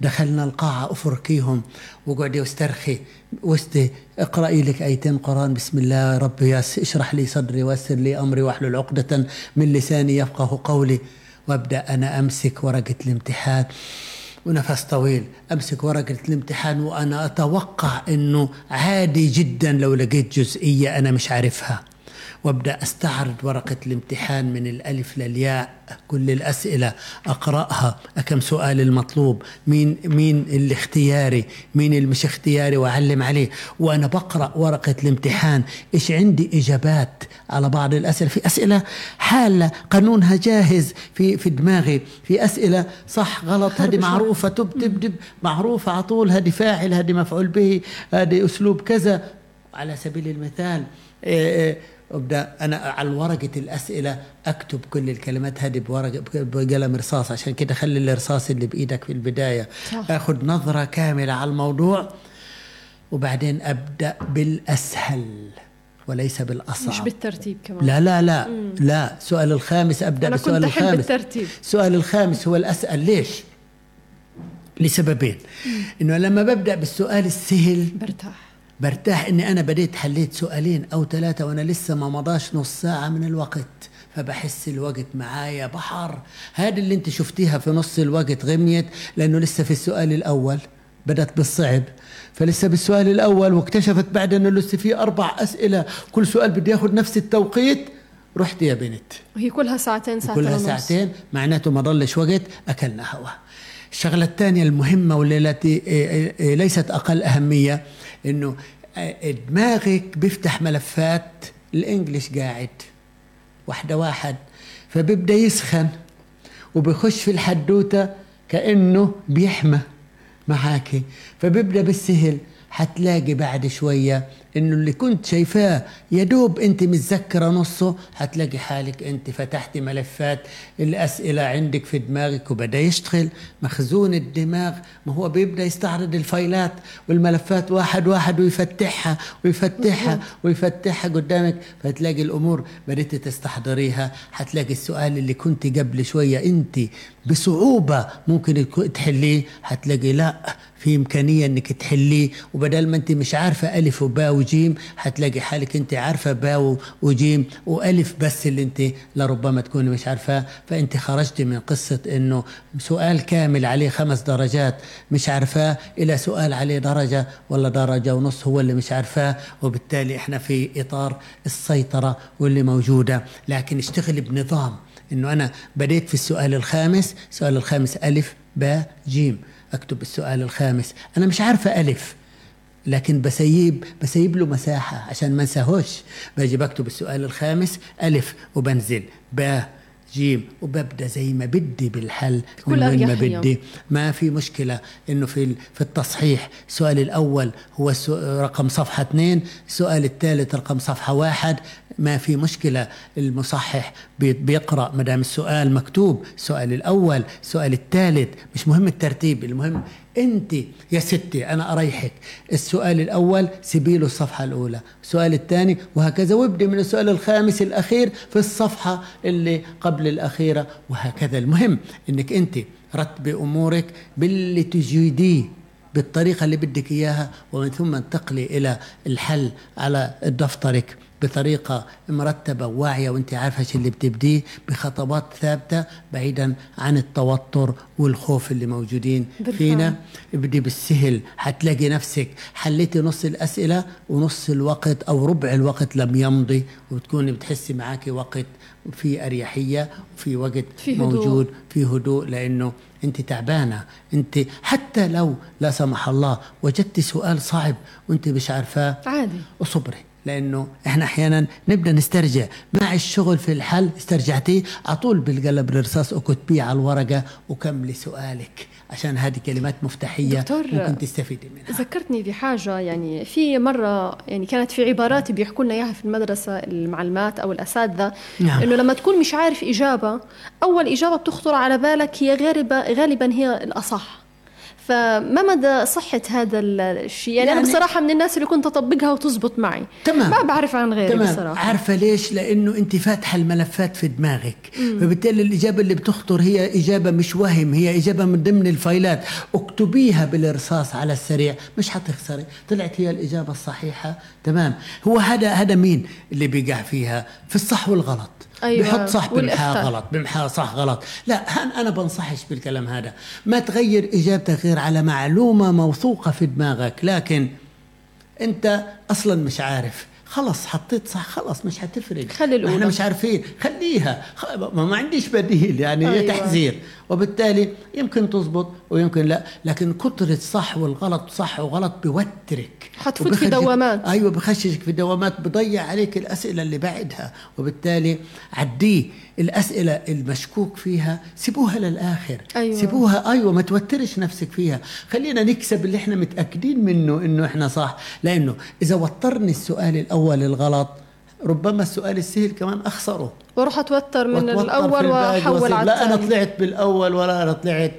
دخلنا القاعة أفركيهم. وقعدي واسترخي وستي اقرأي لك آيتين قرآن. بسم الله ربي اشرح لي صدري ويسر لي أمري واحلل عقدة من لساني يفقه قولي. وأبدأ أنا أمسك ورقة الامتحان. ونفس طويل. أمسك ورقة الامتحان وأنا أتوقع إنه عادي جدا لو لقيت جزئية أنا مش عارفها. وابدأ أستعرض ورقة الامتحان من الألف للياء كل الأسئلة أقرأها. كم سؤال المطلوب؟ مين مين الاختياري؟ مين المش اختياري وأعلم عليه. وأنا بقرأ ورقة الامتحان. إيش عندي؟ إجابات على بعض الأسئلة. في أسئلة حالة قانونها جاهز. في في دماغي. في أسئلة صح غلط هذه معروفة تب تب تب. معروفة على طول. هذه فاعل هذه مفعول به. هذه أسلوب كذا. على سبيل المثال إيه إيه أبدأ أنا على ورقه الأسئلة أكتب كل الكلمات هذه بورقه بقلم رصاص عشان كده خلي الرصاص اللي بإيدك في البداية. صح. آخذ نظرة كاملة على الموضوع وبعدين أبدأ بالأسهل وليس بالأصعب. مش بالترتيب كمان. لا لا لا مم. لا. السؤال الخامس أبدأ أنا بالسؤال كنت الخامس. بالترتيب السؤال الخامس هو الاسال ليش؟ لسببين. إنه لما ببدأ بالسؤال السهل برتاح. برتاح إني أنا بديت حليت سؤالين أو ثلاثة وأنا لسه ما مضاش نص ساعة من الوقت. فبحس الوقت معايا بحر. هذا اللي أنت شفتيها في نص الوقت غميت لأنه لسه في السؤال الأول. بدأت بالصعب. فلسه بالسؤال الأول واكتشفت بعد أنه لسه في أربع أسئلة. كل سؤال بده ياخذ نفس التوقيت. رحت يا بنت. وهي كلها ساعتين ساعتين كلها. ساعتين. معناته ما ضلش وقت أكلنا هوا. الشغلة الثانية المهمة والتي إيه، إيه، إيه، ليست أقل أهمية إنه دماغك بيفتح ملفات الإنجليش قاعد واحدة واحد. فبيبدأ يسخن وبيخش في الحدوتة كأنه بيحمى معاكي. فبيبدأ بالسهل حتلاقي بعد شوية إنه اللي كنت شايفاه يا دوب أنت متذكرة نصه حتلاقي حالك أنت فتحتي ملفات الأسئلة عندك في دماغك وبدأ يشتغل. مخزون الدماغ ما هو بيبدأ يستعرض الفايلات والملفات واحد واحد ويفتحها ويفتحها ويفتحها قدامك. فتلاقي الأمور بديتي تستحضريها. حتلاقي السؤال اللي كنت قبل شوية أنت بصعوبة ممكن تحليه. حتلاقي لا في إمكانية إنك تحليه. وبدل ما أنت مش عارفة ألف وباء وجيم حتلاقي حالك انت عارفة باء وجيم وألف بس اللي انت لربما تكوني مش عارفاه. فانت خرجتي من قصة انه سؤال كامل عليه خمس درجات مش عارفاه إلى سؤال عليه درجة ولا درجة ونص هو اللي مش عارفاه. وبالتالي إحنا في إطار السيطرة واللي موجودة. لكن اشتغل بنظام انه أنا بديت في السؤال الخامس السؤال الخامس ألف باء جيم. اكتب السؤال الخامس. أنا مش عارفة ألف. لكن بسيب بسيب له مساحة عشان ما انساهوش. باجي بكتب السؤال الخامس ألف وبنزل باء جيم وببدأ زي ما بدي بالحل من وين ما بدي. ما في مشكلة إنه في في التصحيح. السؤال الأول هو رقم صفحة اثنين. السؤال الثالث رقم صفحة واحد. ما في مشكلة. المصحح بيقرأ ما دام السؤال مكتوب. السؤال الأول السؤال الثالث. مش مهم الترتيب المهم أنت يا ستي أنا أريحك. السؤال الأول سيبي له الصفحة الأولى السؤال الثاني وهكذا وابدي من السؤال الخامس الأخير في الصفحة اللي قبل الأخيرة وهكذا. المهم إنك أنت رتبي أمورك باللي تجيديه بالطريقة اللي بدك إياها ومن ثم انتقلي إلى الحل على دفترك. بطريقة مرتبة وواعية وانت عارفة شو اللي بتبديه بخطوات ثابتة بعيدا عن التوتر والخوف اللي موجودين بالفعل. فينا ابدي بالسهل حتلاقي نفسك حليتي نص الأسئلة ونص الوقت أو ربع الوقت لم يمضي وبتكوني بتحسي معك وقت في أريحية وفي وقت في هدوء. موجود في هدوء لأنه انت تعبانة انت حتى لو لا سمح الله وجدت سؤال صعب وانت مش عارفاه عادي وصبري لأنه إحنا أحيانا نبدأ نسترجع. مع الشغل في الحل استرجعتيه على طول بالقلب الرصاص اكتبيه على الورقة وكملي سؤالك عشان هذه كلمات مفتاحية دكتور ممكن تستفيدي منها. ذكرتني بحاجة يعني في مرة يعني كانت في عبارات بيحكوا لنا إياها في المدرسة المعلمات أو الأساتذة نعم. إنه لما تكون مش عارف إجابة أول إجابة بتخطر على بالك هي غالبا غالبا هي الأصح. فما مدى صحة هذا الشيء؟ يعني, يعني أنا بصراحة من الناس اللي كنت أطبقها وتزبط معي. تمام. ما بعرف عن غيري تمام. بصراحة. عارفة ليش؟ لأنه أنت فاتحة الملفات في دماغك. مم. فبالتالي الإجابة اللي بتخطر هي إجابة مش وهم هي إجابة من ضمن الفايلات. اكتبيها بالرصاص على السريع. مش حتخسري. طلعت هي الإجابة الصحيحة. تمام. هو هذا هذا مين اللي بيقع فيها؟ في الصح والغلط. أيوة. بحط صح بمحا غلط بمحا صح غلط. لا أنا بنصحش بالكلام هذا. ما تغير إجابتك غير على معلومة موثوقة في دماغك لكن أنت أصلا مش عارف. خلص حطيت صح خلص مش هتفرق خلي الأولى. إحنا مش عارفين. خليها. ما, ما عنديش بديل يعني أيوة. تحذير. وبالتالي يمكن تزبط ويمكن لا لكن كترة صح والغلط صح وغلط بوترك حتفوت في دوامات. أيوه بخششك في دوامات بضيع عليك الأسئلة اللي بعدها وبالتالي عديه الأسئلة المشكوك فيها سيبوها للآخر. أيوة. سيبوها أيوه ما توترش نفسك فيها. خلينا نكسب اللي إحنا متأكدين منه إنه إحنا صح. لأنه إذا وترني السؤال الأول الغلط ربما السؤال السهل كمان أخسره. وأروح أتوتر من الأول وأحول على لا أنا طلعت بالأول ولا أنا طلعت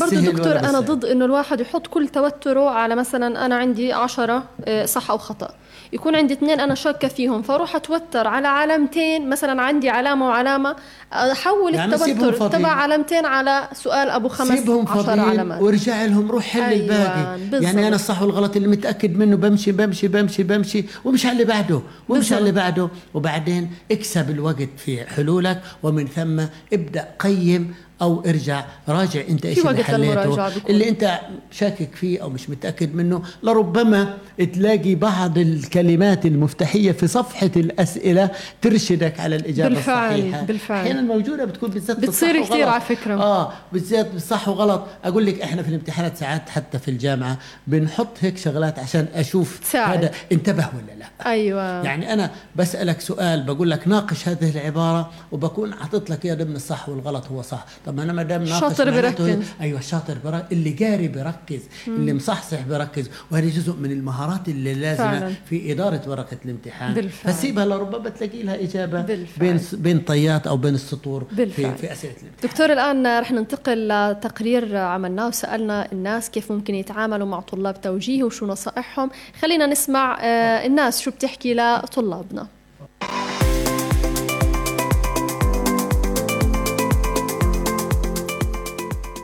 برضه دكتور أنا ضد إنه الواحد يحط كل توتره على مثلا أنا عندي عشرة آه، صح أو خطأ. يكون عندي اثنين أنا شاكة فيهم فأروح أتوتر على علامتين مثلا عندي علامة وعلامة أحول يعني التوتر تبع علامتين على سؤال أبو خمس سيبهم عشر علامات. وارجع لهم روح حل أيوة الباقي. بالزبط. يعني أنا الصح والغلط اللي متأكد منه بمشي بمشي بمشي بمشي ومش على اللي بعده ومش على اللي بعده. وبعدين اكسب الوقت في حلولك ومن ثم ابدأ قيم أو ارجع راجع أنت إيش اللي حليته؟ اللي أنت شاكك فيه أو مش متأكد منه لربما تلاقي بعض الكلمات المفتاحية في صفحة الأسئلة ترشدك على الإجابة بالفعل الصحيحة. بالفعل. أحيانا موجودة بتكون بالذات بتصير كثير على فكرة. آه بالذات بالصح وغلط. أقول لك إحنا في الامتحانات ساعات حتى في الجامعة بنحط هيك شغلات عشان أشوف تساعد. هذا انتبه ولا لا. أيوه. يعني أنا بسألك سؤال بقول لك ناقش هذه العبارة وبكون حاطط لك اياها ضمن الصح والغلط هو صح. طب أنا ما دام شاطر بركز أيوه الشاطر بركز اللي قاري بركز مم. اللي مصحصح بركز وهذه جزء من المهارات اللي لازمة فعلا. في إدارة ورقة الامتحان بالفعل. فسيبها لربما تلاقي لها إجابة بالفعل. بين بين طيات أو بين السطور بالفعل. في في أسئلة الامتحان دكتور الآن رح ننتقل لتقرير عملناه وسألنا الناس كيف ممكن يتعاملوا مع طلاب توجيه وشو نصائحهم خلينا نسمع آه، الناس شو بتحكي لطلابنا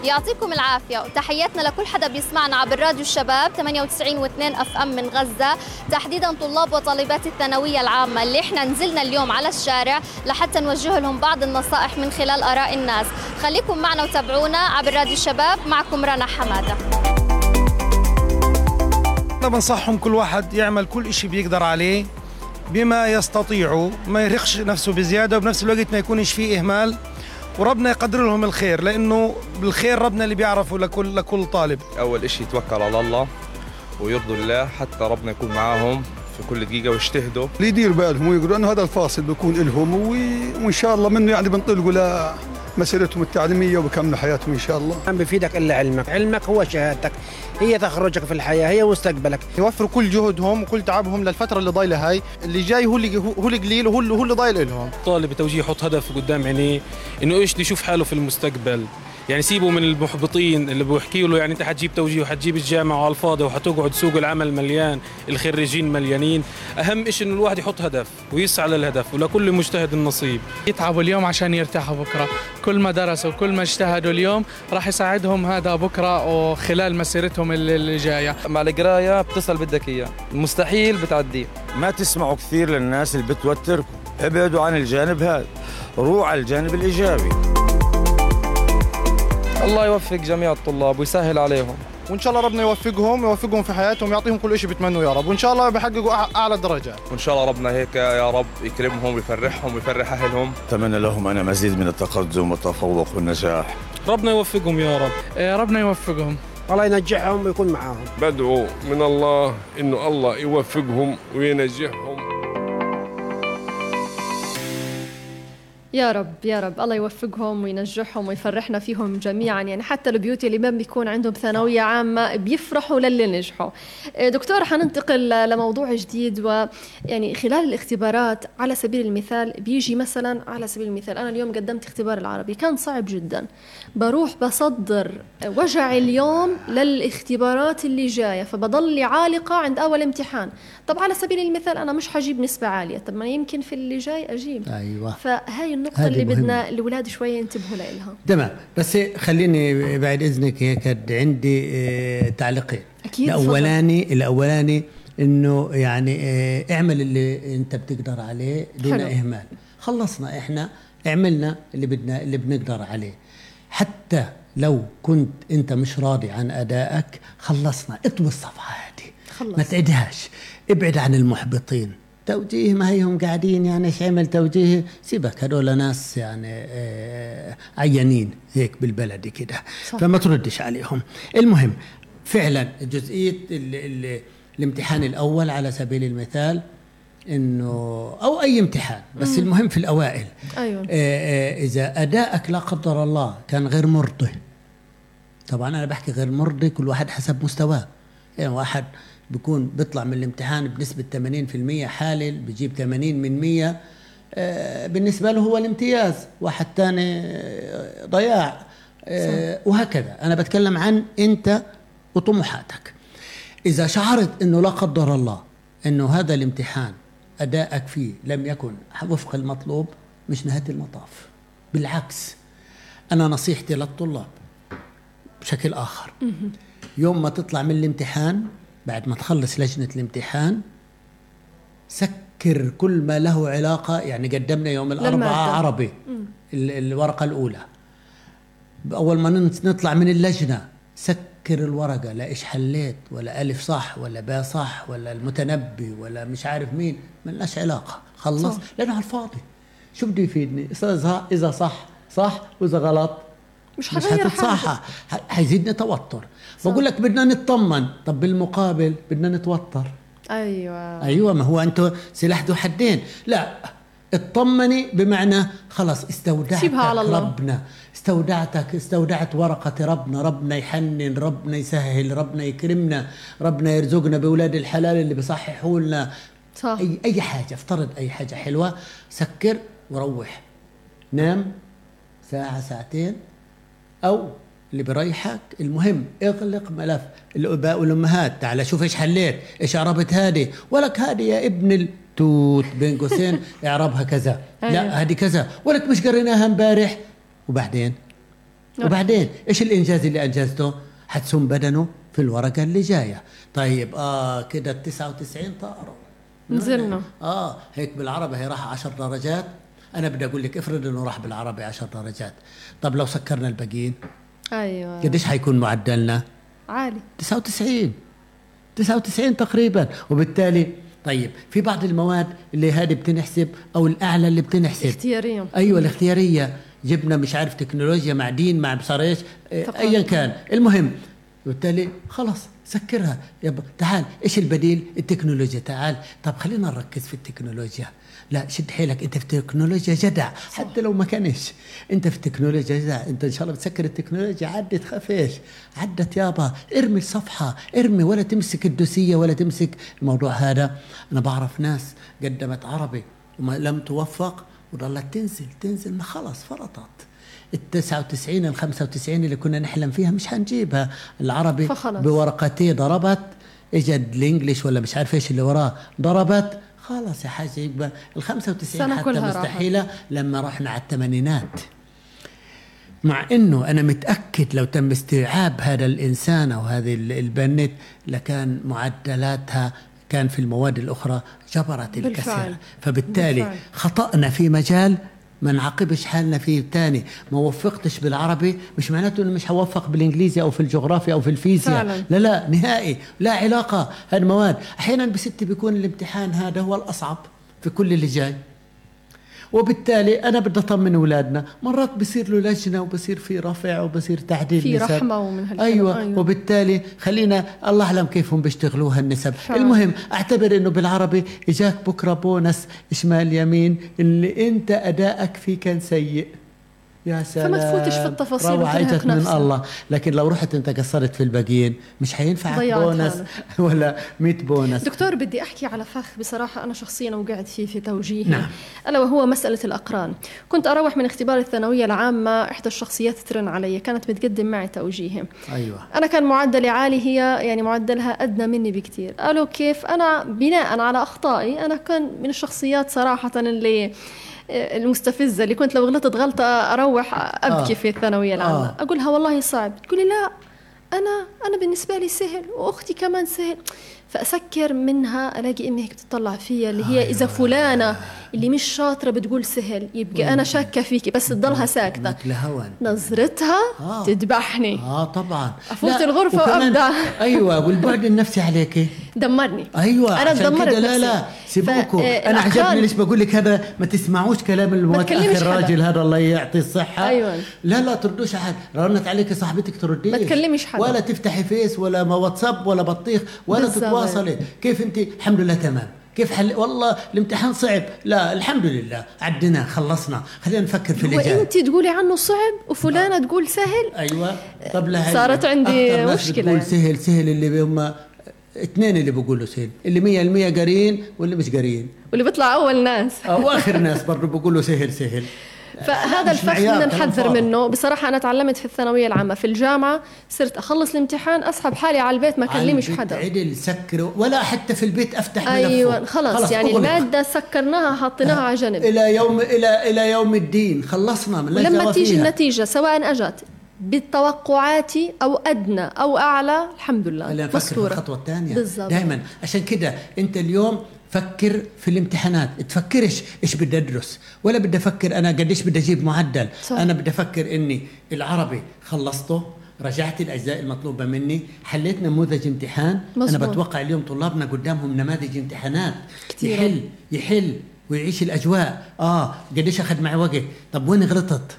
يعطيكم العافية. وتحياتنا لكل حدا بيسمعنا عبر راديو الشباب 98 و2 أف أم من غزة. تحديدا طلاب وطالبات الثانوية العامة اللي إحنا نزلنا اليوم على الشارع لحتى نوجه لهم بعض النصائح من خلال آراء الناس. خليكم معنا وتابعونا عبر راديو الشباب. معكم رنا حمادة. أنا بنصحهم كل واحد يعمل كل شيء بيقدر عليه بما يستطيعه ما يرخش نفسه بزيادة وبنفس الوقت ما يكونش فيه إهمال. وربنا يقدر لهم الخير لأنه بالخير ربنا اللي بيعرفه لكل لكل طالب. أول شيء يتوكل على الله ويرضوا الله حتى ربنا يكون معاهم. في كل دقيقة ويجتهدوا اللي يدير بالهم ويقولوا إنه هذا الفاصل بيكون لهم وإن شاء الله منه يعني بنطلقوا مسيرتهم التعليمية وبكملوا حياتهم إن شاء الله. ما بيفيدك إلا علمك، علمك هو شهادتك، هي تخرجك في الحياة، هي مستقبلك. يوفروا كل جهدهم وكل تعبهم للفترة اللي ضايلة هاي، اللي جاي هو اللي هو القليل وهو اللي هو اللي ضايل لهم. طالب توجيه يحط هدف قدام عينيه إنه إيش يشوف حاله في المستقبل، يعني سيبوا من المحبطين اللي بيحكوا له يعني انت حتجيب توجيه وحتجيب الجامعة على الفاضي وحتقعد سوق العمل مليان الخريجين مليانين. أهم شيء إنه الواحد يحط هدف ويسعى للهدف ولكل مجتهد النصيب. يتعبوا اليوم عشان يرتاحوا بكرة. كل ما درسوا وكل ما اجتهدوا اليوم راح يساعدهم هذا بكرة وخلال مسيرتهم اللي جاية. مع القراية بتصل بدك إياه. مستحيل بتعديه. ما تسمعوا كثير للناس اللي بتوتركم. ابعدوا عن الجانب هذا. روح على الجانب الإيجابي. الله يوفق جميع الطلاب ويسهل عليهم. وإن شاء الله ربنا يوفقهم يوفقهم في حياتهم يعطيهم كل شيء بيتمنوه يا رب. وإن شاء الله بيحققوا أعلى الدرجات وإن شاء الله ربنا هيك يا رب يكرمهم ويفرحهم ويفرح أهلهم. أتمنى لهم أنا مزيد من التقدم والتفوق والنجاح. ربنا يوفقهم يا رب. إيه، ربنا يوفقهم. الله ينجحهم ويكون معاهم. بدعو من الله إنه الله يوفقهم وينجحهم. يا رب يا رب. الله يوفقهم وينجحهم ويفرحنا فيهم جميعا. يعني حتى البيوت اللي ما بيكون عندهم ثانوية عامة بيفرحوا للي نجحوا. آه، دكتور حننتقل لموضوع جديد ويعني خلال الاختبارات على سبيل المثال بيجي مثلا على سبيل المثال أنا اليوم قدمت اختبار العربي كان صعب جدا. بروح بصدر وجع اليوم للاختبارات اللي جاية فبضل لي عالقة عند أول امتحان. طب على سبيل المثال أنا مش حجيب نسبة عالية. طب ما يمكن في اللي جاي أجيب. أيوة. فهاي النقطة اللي. بدنا الأولاد شوية ينتبهوا لها تمام. بس خليني بعد إذنك هيك عندي آه، تعليقين. أكيد الأولاني الأولاني إنه يعني آه، اعمل اللي أنت بتقدر عليه دون حلو. إهمال. خلصنا إحنا عملنا اللي بدنا اللي بنقدر عليه. حتى لو كنت أنت مش راضي عن أدائك خلصنا. اطوي الصفحة هذه. ما تعدهاش ابعد عن المحبطين. توجيه ما هيهم قاعدين يعني إيش عمل توجيه سيبك هذول ناس يعني آه عيانين هيك بالبلدي كده فما تردش عليهم. المهم فعلا جزئيه ال ال الامتحان الأول على سبيل المثال إنه أو أي امتحان بس مم. المهم في الأوائل. أيوه. آه آه إذا ادائك لا قدر الله كان غير مرضي. طبعا أنا بحكي غير مرضي كل واحد حسب مستواه. يعني واحد بيكون بيطلع من الامتحان بنسبة 80% حالل بجيب 80 من 100 آه، بالنسبة له هو الامتياز واحد تاني آه، ضياع. آه، وهكذا. أنا بتكلم عن أنت وطموحاتك. إذا شعرت أنه لا قدر الله إنه هذا الامتحان أدائك فيه لم يكن وفق المطلوب مش نهاية المطاف. بالعكس أنا نصيحتي للطلاب بشكل آخر. يوم ما تطلع من الامتحان بعد ما تخلص لجنة الامتحان سكر كل ما له علاقة يعني قدمنا يوم الأربعاء للمادة. عربي ال- الورقة الأولى. أول ما نطلع من اللجنة سكر الورقة لا إيش حليت؟ ولا ألف صح ولا باء صح ولا المتنبي ولا مش عارف مين ملناش علاقة. خلص. صح. لأنه على الفاضي. شو بده يفيدني؟ إذا صح صح وإذا غلط مش مش حغير هتتصحح ح- حيزيدني توتر. بقول لك بدنا نطمن. طب بالمقابل بدنا نتوتر. أيوه. أيوه ما هو أنتوا سلاح ذو حدين. لا اطمني بمعنى خلص استودعتك سيبها على الله. ربنا. استودعتك استودعت ورقة ربنا. ربنا يحنن ربنا يسهل ربنا يكرمنا ربنا يرزقنا بأولاد الحلال اللي بيصححوا لنا. صح. أي, أي حاجة افترض أي حاجة حلوة سكر وروح. نام ساعة ساعتين. أو اللي بريحك المهم اغلق ملف الأباء والأمهات. تعال شوف إيش حليت إيش اعربت هذه؟ ولك هذه يا ابن التوت بين قوسين اعربها كذا. لا هذه كذا. ولك مش قريناها امبارح. وبعدين؟ وبعدين؟ إيش الإنجاز اللي أنجزته؟ حتسم بدنه في الورقة اللي جاية. طيب آه كده ال 99 طاروا. نزلنا. آه هيك بالعربي هي راح 10 درجات. أنا بدي أقول لك افرض إنه راح بالعربي 10 درجات. طب لو سكرنا الباقيين؟ أيوه. قديش حيكون معدلنا؟ عالي. 99 99 تقريبا. وبالتالي طيب في بعض المواد اللي هذه بتنحسب أو الأعلى اللي بتنحسب. اختياريا أيوه الاختيارية. جبنا مش عارف تكنولوجيا مع دين مع بصار إيش إيه،. ايا كان. المهم وبالتالي خلاص سكرها. يب تعال إيش البديل؟ التكنولوجيا. تعال. طب خلينا نركز في التكنولوجيا. لا شد حيلك انت في التكنولوجيا جدع. حتى لو ما كانش انت في التكنولوجيا جدع انت ان شاء الله بتسكر التكنولوجيا عدت خفيش. عدت يابا. ارمي الصفحة ارمي ولا تمسك الدوسية ولا تمسك الموضوع هذا. أنا بعرف ناس قدمت عربي وما لم توفق وظلت تنزل تنزل ما خلص فرطت. ال 99 ال 95 اللي كنا نحلم فيها مش حنجيبها. العربي فخلص. بورقتين ضربت اجت الإنجليش ولا مش عارف إيش اللي وراه ضربت. خلاص يا يبقى ال 95 السنة حتى كلها راحت. لما رحنا على الثمانينات مع إنه أنا متأكد لو تم استيعاب هذا الإنسان أو هذه ال- البنت لكان معدلاتها كان في المواد الأخرى جبرت الكثير بالفعل. فبالتالي بالفعل. خطأنا في مجال ما نعاقبش حالنا فيه تاني ما وفقتش بالعربي مش معناته إنه مش هوفق بالإنجليزي أو في الجغرافيا أو في الفيزياء. فعلا. لا لا نهائي. لا علاقة. هالمواد أحيانا بستي بيكون الامتحان هذا هو الأصعب في كل اللي جاي. وبالتالي أنا بدي أطمن أولادنا مرات بصير له لجنة وبصير في رفع وبصير تعديل في نسب. رحمة ومن هالكلام. أيوة, أيوة وبالتالي خلينا الله أعلم كيف هم بيشتغلوها النسب فعلا. المهم أعتبر إنه بالعربي اجاك بكرة بونس شمال يمين اللي أنت أدائك فيه كان سيء يا سلام فما تفوتش في التفاصيل اجت من. الله. لكن لو رحت انت قصرت في الباقيين مش حينفعك ضيعت بونس حالك. ولا 100 بونس. دكتور بدي أحكي على فخ. بصراحة أنا شخصيا وقعت فيه في توجيهي. نعم. ألا وهو مسألة الأقران. كنت أروح من اختبار الثانوية العامة إحدى الشخصيات ترن علي. كانت بتقدم معي توجيهي. أيوه. أنا كان معدلي عالي. هي يعني معدلها أدنى مني بكثير قالوا كيف؟ أنا بناء على أخطائي أنا كان من الشخصيات صراحة اللي المستفزة اللي كنت لو غلطت غلطة أروح أبكي آه. في الثانوية العامة. آه. أقولها والله صعب. تقولي لا أنا أنا بالنسبة لي سهل وأختي كمان سهل. فأسكر منها ألاقي أمي هيك بتطلع فيا اللي هي إذا فلانة اللي مش شاطرة بتقول سهل. يبقى أنا شاكة فيكي بس تضلها ساكتة. نظرتها آه. تذبحني. آه طبعا. الغرفة وكمان- وأبدع. أيوه والبعد النفسي عليك دمرني. أيوه أنا عشان كده لا. لا سيبوكوا آه، أنا عجبني ليش بقول لك هذا ما تسمعوش كلام تكلمش حدا. الراجل هذا الله يعطيه الصحة. أيوة. لا لا تردوش على حد رنت عليك صاحبتك ترديش. ما تكلمش حدا. ولا تفتحي فيس ولا ما واتساب ولا بطيخ ولا. تتواصلي. كيف أنت؟ الحمد لله تمام. كيف حل؟ والله الامتحان صعب. لا الحمد لله. عدنا خلصنا. خلينا نفكر في جاي. وانت تقولي عنه صعب وفلانة تقول سهل؟ أيوه. طب لا صارت عندي مشكلة بتقول يعني. سهل سهل اللي هم اثنين اللي بيقولوا سهل اللي مية المية قاريين واللي مش قاريين واللي بيطلع أول ناس. أو آخر ناس برضه بيقولوا سهل سهل. فهذا الفخ بدنا نحذر منه. بصراحة أنا تعلمت في الثانوية العامة في الجامعة صرت أخلص الامتحان أسحب حالي على البيت ما اكلمش حدا. عدل سكره ولا حتى في البيت أفتح أيوه خلص, خلص يعني أغلق. المادة سكرناها حطيناها على جنب. إلى يوم إلى إلى يوم الدين. خلصنا لما تيجي النتيجة سواء أجت. بالتوقعات أو أدنى أو أعلى الحمد لله مسطوره الخطوة الثانية. دائما. عشان كده أنت اليوم فكر في الامتحانات. تفكرش إيش بدي أدرس ولا بدي أفكر أنا قديش بدي أجيب معدل. صح. أنا بدي أفكر إني العربي خلصته رجعت الأجزاء المطلوبة مني حليت نموذج امتحان. مزبوط. أنا بتوقع اليوم طلابنا قدامهم نماذج امتحانات. كتير. يحل يحل ويعيش الأجواء. آه قديش أخذ معي وقت. طب وين غلطت؟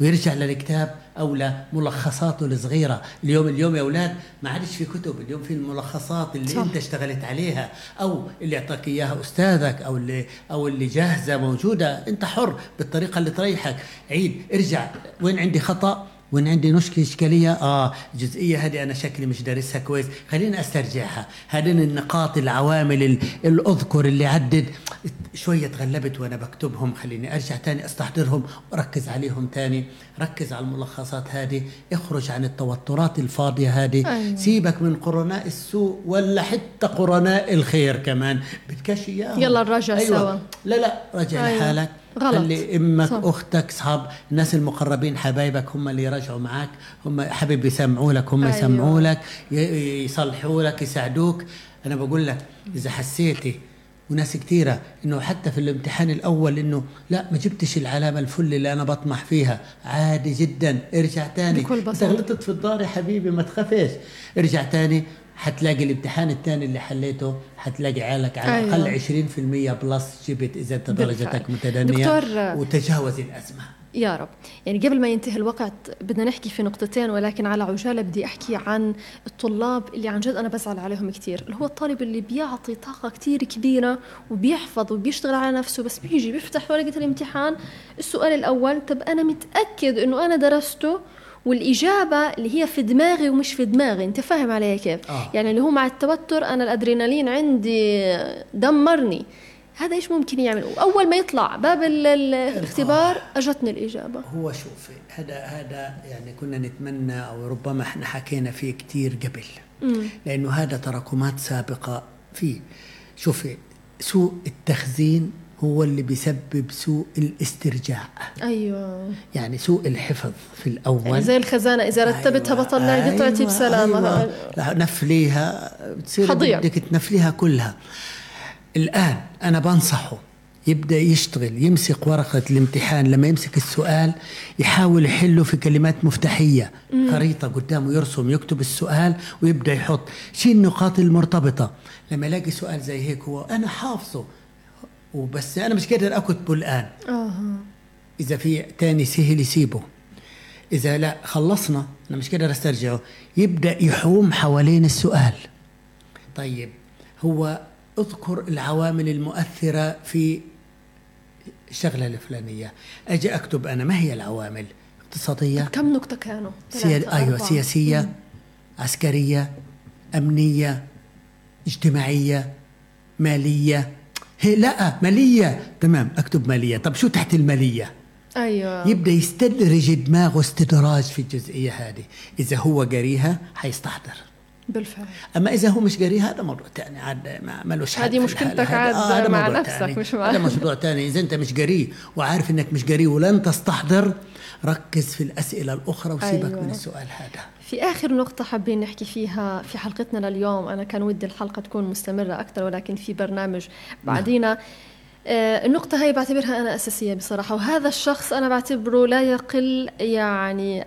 ويرجع للكتاب. أو لملخصاته الصغيرة. اليوم اليوم يا أولاد ما عادش في كتب. اليوم في الملخصات اللي صح. أنت اشتغلت عليها أو اللي أعطاك إياها أستاذك أو اللي أو اللي جاهزة موجودة. أنت حر بالطريقة اللي تريحك. عيد ارجع. وين عندي خطأ؟ وين عندي مشكله إشكالية آه الجزئيه هذه أنا شكلي مش دارسها كويس. خليني أسترجعها. هذين النقاط العوامل الأذكر اللي عدد شوية تغلبت وأنا بكتبهم. خليني أرجع تاني أستحضرهم واركز عليهم تاني. ركز على الملخصات هذه. اخرج عن التوترات الفاضية هذه. أيوة. سيبك من قرناء السوء ولا حتى قرناء الخير كمان. بدكش اياهم يلا نراجع أيوة. سوا. لا لا راجع أيوة. لحالك. غلط. خلي إمك صح. أختك اصحاب الناس المقربين حبايبك هم اللي يراجعوا معك هم حبيب يسمعوا لك هم أيوة. يسمعوا لك يصلحوا لك يساعدوك. أنا بقول لك إذا حسيتي وناس كثيره إنه حتى في الامتحان الأول إنه لا ما جبتش العلامة الفل اللي أنا بطمح فيها. عادي جدا. ارجع تاني. بكل بساطة. غلطت في الدار يا حبيبي ما تخافش. ارجع تاني. حتلاقي الامتحان الثاني اللي حليته حتلاقي عيالك على أيوة. الأقل 20% بلس جبت إذا أنت درجتك متدنية دكتور وتجاوز الأزمة. يا رب. يعني قبل ما ينتهي الوقت بدنا نحكي في نقطتين ولكن على عجالة بدي أحكي عن الطلاب اللي عن جد أنا بزعل عليهم كثير اللي هو الطالب اللي بيعطي طاقة كثير كبيرة وبيحفظ وبيشتغل على نفسه بس بيجي بيفتح ورقة الامتحان. السؤال الأول طب أنا متأكد إنه أنا درسته والإجابة اللي هي في دماغي ومش في دماغي أنت فاهم علي كيف؟ آه. يعني اللي هو مع التوتر أنا الأدرينالين عندي دمرني. هذا إيش ممكن يعمل؟ اول ما يطلع باب الاختبار أجتني الإجابة. هو شوفي هذا هذا يعني كنا نتمنى أو ربما إحنا حكينا فيه كثير قبل. مم. لأنه هذا تراكمات سابقة فيه. شوفي سوء التخزين هو اللي بيسبب سوء الاسترجاع. أيوه. يعني سوء الحفظ في الأول. يعني زي الخزانة إذا رتبتها أيوة بطلع أيوة قطعتي بسلامه أيوة. نفليها بتصير بدك تنفليها كلها. الآن أنا بنصحه يبدأ يشتغل يمسك ورقة الامتحان لما يمسك السؤال يحاول يحله في كلمات مفتاحية. خريطة قدامه يرسم يكتب السؤال ويبدأ يحط. شيء النقاط المرتبطة. لما يلاقي سؤال زي هيك هو أنا حافظه. وبس أنا مش قادر اكتبه الان أوه. إذا في تاني سهل يسيبه. إذا لا خلصنا. أنا مش قادر أسترجعه. يبدأ يحوم حوالين السؤال. طيب هو اذكر العوامل المؤثرة في الشغلة الفلانية. أجي أكتب أنا. ما هي العوامل؟ اقتصادية؟ كم نقطة كانوا؟ سيا... أيوه سياسية مم. عسكرية أمنية اجتماعية مالية. هي لا مالية. تمام اكتب مالية. طب شو تحت المالية؟ أيوه. يبدأ يستدرج دماغه استدراج في الجزئية هذه. إذا هو قاريها حيستحضر. بالفعل. أما إذا هو مش قاري هذا موضوع ثاني عاد ما ملوش هذه مشكلتك عاد آه مع نفسك تاني. مش مع هذا موضوع ثاني إذا أنت مش قاري وعارف إنك مش قاري ولن تستحضر ركز في الأسئلة الأخرى وسيبك أيوة. من السؤال هذا. في آخر نقطة حابين نحكي فيها في حلقتنا لليوم. أنا كان ودي الحلقة تكون مستمرة أكثر ولكن في برنامج بعدينا. نعم. آه النقطة هاي بعتبرها أنا أساسية بصراحة وهذا الشخص أنا بعتبره لا يقل يعني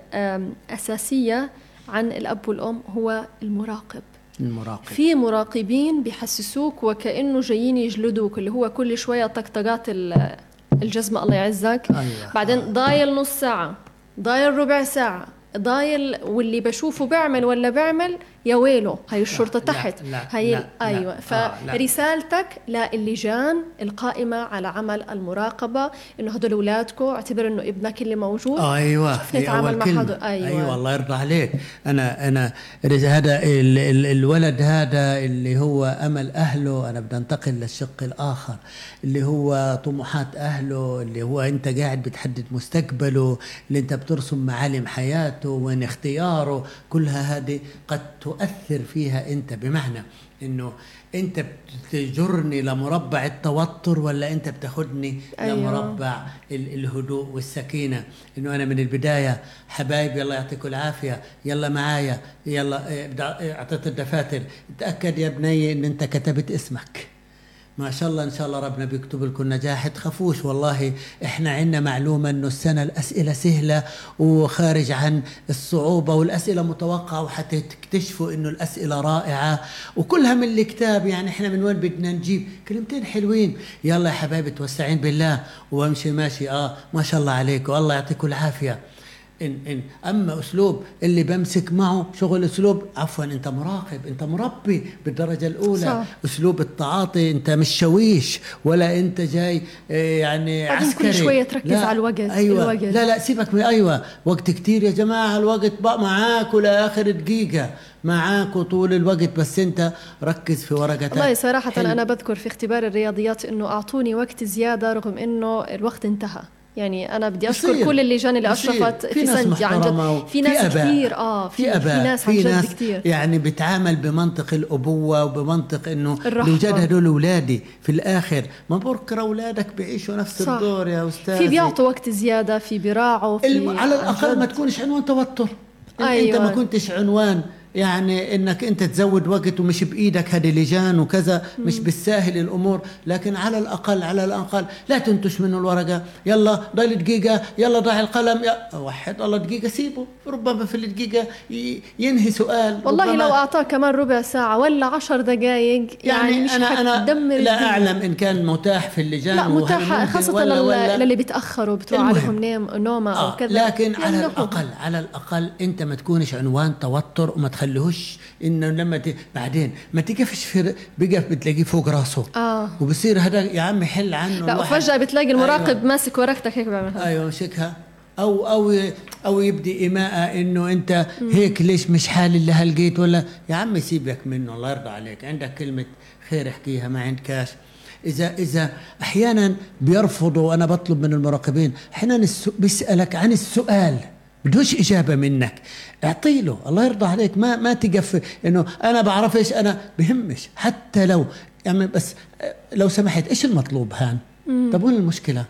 أساسية عن الأب والأم هو المراقب. المراقب. في مراقبين بيحسسوك وكأنه جايين يجلدوك اللي هو كل شوية طقطقات الجزمة الله يعزك. أيوة. بعدين ضايل نص ساعة ضايل ربع ساعة. ضايل واللي بشوفه بيعمل ولا بيعمل يا ويله هي الشرطة تحت لا هي لا أيوة لا آه لا. فرسالتك للجان القائمة على عمل المراقبة إنه هدول أولادكم اعتبر إنه ابنك اللي موجود أيوه كيف هي نتعامل مع. هدول أيوة. أيوه الله يرضى عليك أنا أنا هذا ال ال الولد هذا اللي هو أمل أهله أنا بدي أنتقل للشق الآخر اللي هو طموحات أهله اللي هو أنت قاعد بتحدد مستقبله اللي أنت بترسم معالم حياته وين اختياره كلها هذه قد تؤثر فيها أنت بمعنى إنه أنت بتجرني لمربع التوتر ولا أنت بتاخدني أيوة. لمربع ال- الهدوء والسكينة؟ إنه أنا من البداية حبايبي الله يعطيكم العافية يلا معايا يلا إيه، إيه، أعطيت الدفاتر. تأكد يا بني إن أنت كتبت اسمك. ما شاء الله إن شاء الله ربنا بيكتب لكم نجاح. تخافوش والله إحنا عندنا معلومة إنه السنة الأسئلة سهلة وخارج عن الصعوبة والأسئلة متوقعة وحتى تكتشفوا إنه الأسئلة رائعة. وكلها من الكتاب يعني إحنا من وين بدنا نجيب؟ كلمتين حلوين. يلا يا حبايبي توسعين بالله. وامشي ماشي. آه ما شاء الله عليكم الله يعطيكم العافية. إن إن أما أسلوب اللي بمسك معه شغل أسلوب عفوا أنت مراقب أنت مربي بالدرجة الأولى. صح. أسلوب التعاطي أنت مش شويش ولا أنت جاي آه، يعني بعدين كل عسكري. شوية تركز لا، على الوقت، أيوة. الوقت. لا لا سيبك من أيوة. وقت كتير يا جماعة الوقت بقى معاك لآخر دقيقة. معاك طول الوقت بس أنت ركز في ورقتك والله صراحة حلو. أنا بذكر في اختبار الرياضيات إنه أعطوني وقت زيادة رغم إنه الوقت انتهى. يعني أنا بدي بصير. كل اللجان اللي. أشرفت في في سندي عن جد في ناس أباء. كثير آه في, في في اباء ناس عن في جد ناس كثير يعني بتعامل بمنطق الأبوة وبمنطق إنه الرحمة. لوجد هدول أولادي في الآخر ما بكره أولادك بيعيشوا نفس صح. الدور يا أستاذ في بيعطوا وقت زيادة في بيراعوا في الم... على الأقل جد. ما تكونش عنوان توتر أيوة. أنت ما كنتش عنوان يعني إنك أنت تزود وقت ومش بإيدك هذه لجان وكذا مش بالساهل الأمور. لكن على الأقل على الأقل لا تنتش منه الورقة. يلا ضل دقيقة. يلا ضع القلم. يا وحد الله دقيقة سيبه. ربما في الدقيقة ينهي سؤال. والله لو أعطاه كمان ربع ساعة ولا عشر دقائق يعني, يعني, مش أنا أنا لا. أعلم إن كان متاح في اللجان لا ممكن خاصة ولا ولا للي بيتأخروا بتروح. عليهم نوم نومة أو آه كذا. لكن على. الاقل على الأقل أنت ما تكونش عنوان توتر وما تخليهوش إنه لما ت... بعدين ما تقفش في بقف بتلاقيه فوق راسه. آه. وبصير هذا يا عم حل عنه لا. وفجأة بتلاقي المراقب أيوة. ماسك ورقتك هيك بيعملها. أيوه مسكها أو أو أو يبدي ايماءه إنه أنت هيك ليش مش حالل لها لقيت ولا؟ يا عم سيبك منه الله يرضى عليك. عندك كلمة خير احكيها ما عندكاش. اذا إذا أحيانا بيرفضوا وأنا بطلب من المراقبين أحيانا بيسألك عن السؤال. بدوش إجابة منك. اعطي له الله يرضى عليك. ما ما تقف إنه أنا بعرفش أنا بهمش. حتى لو يعني بس لو سمحت إيش المطلوب هان؟ طب وين المشكلة؟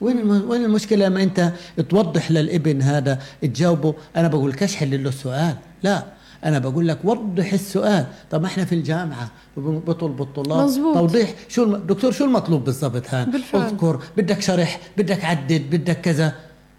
وين وين المشكلة لما أنت توضح للإبن هذا تجاوبه؟ أنا بقول لكش حل له السؤال. لا أنا بقول لك وضح السؤال. طب ما إحنا في الجامعة بطلب الطلاب مزبوط. توضيح شو الم... دكتور شو المطلوب بالضبط هان؟ بالفعل. أذكر بدك شرح بدك عدد بدك كذا.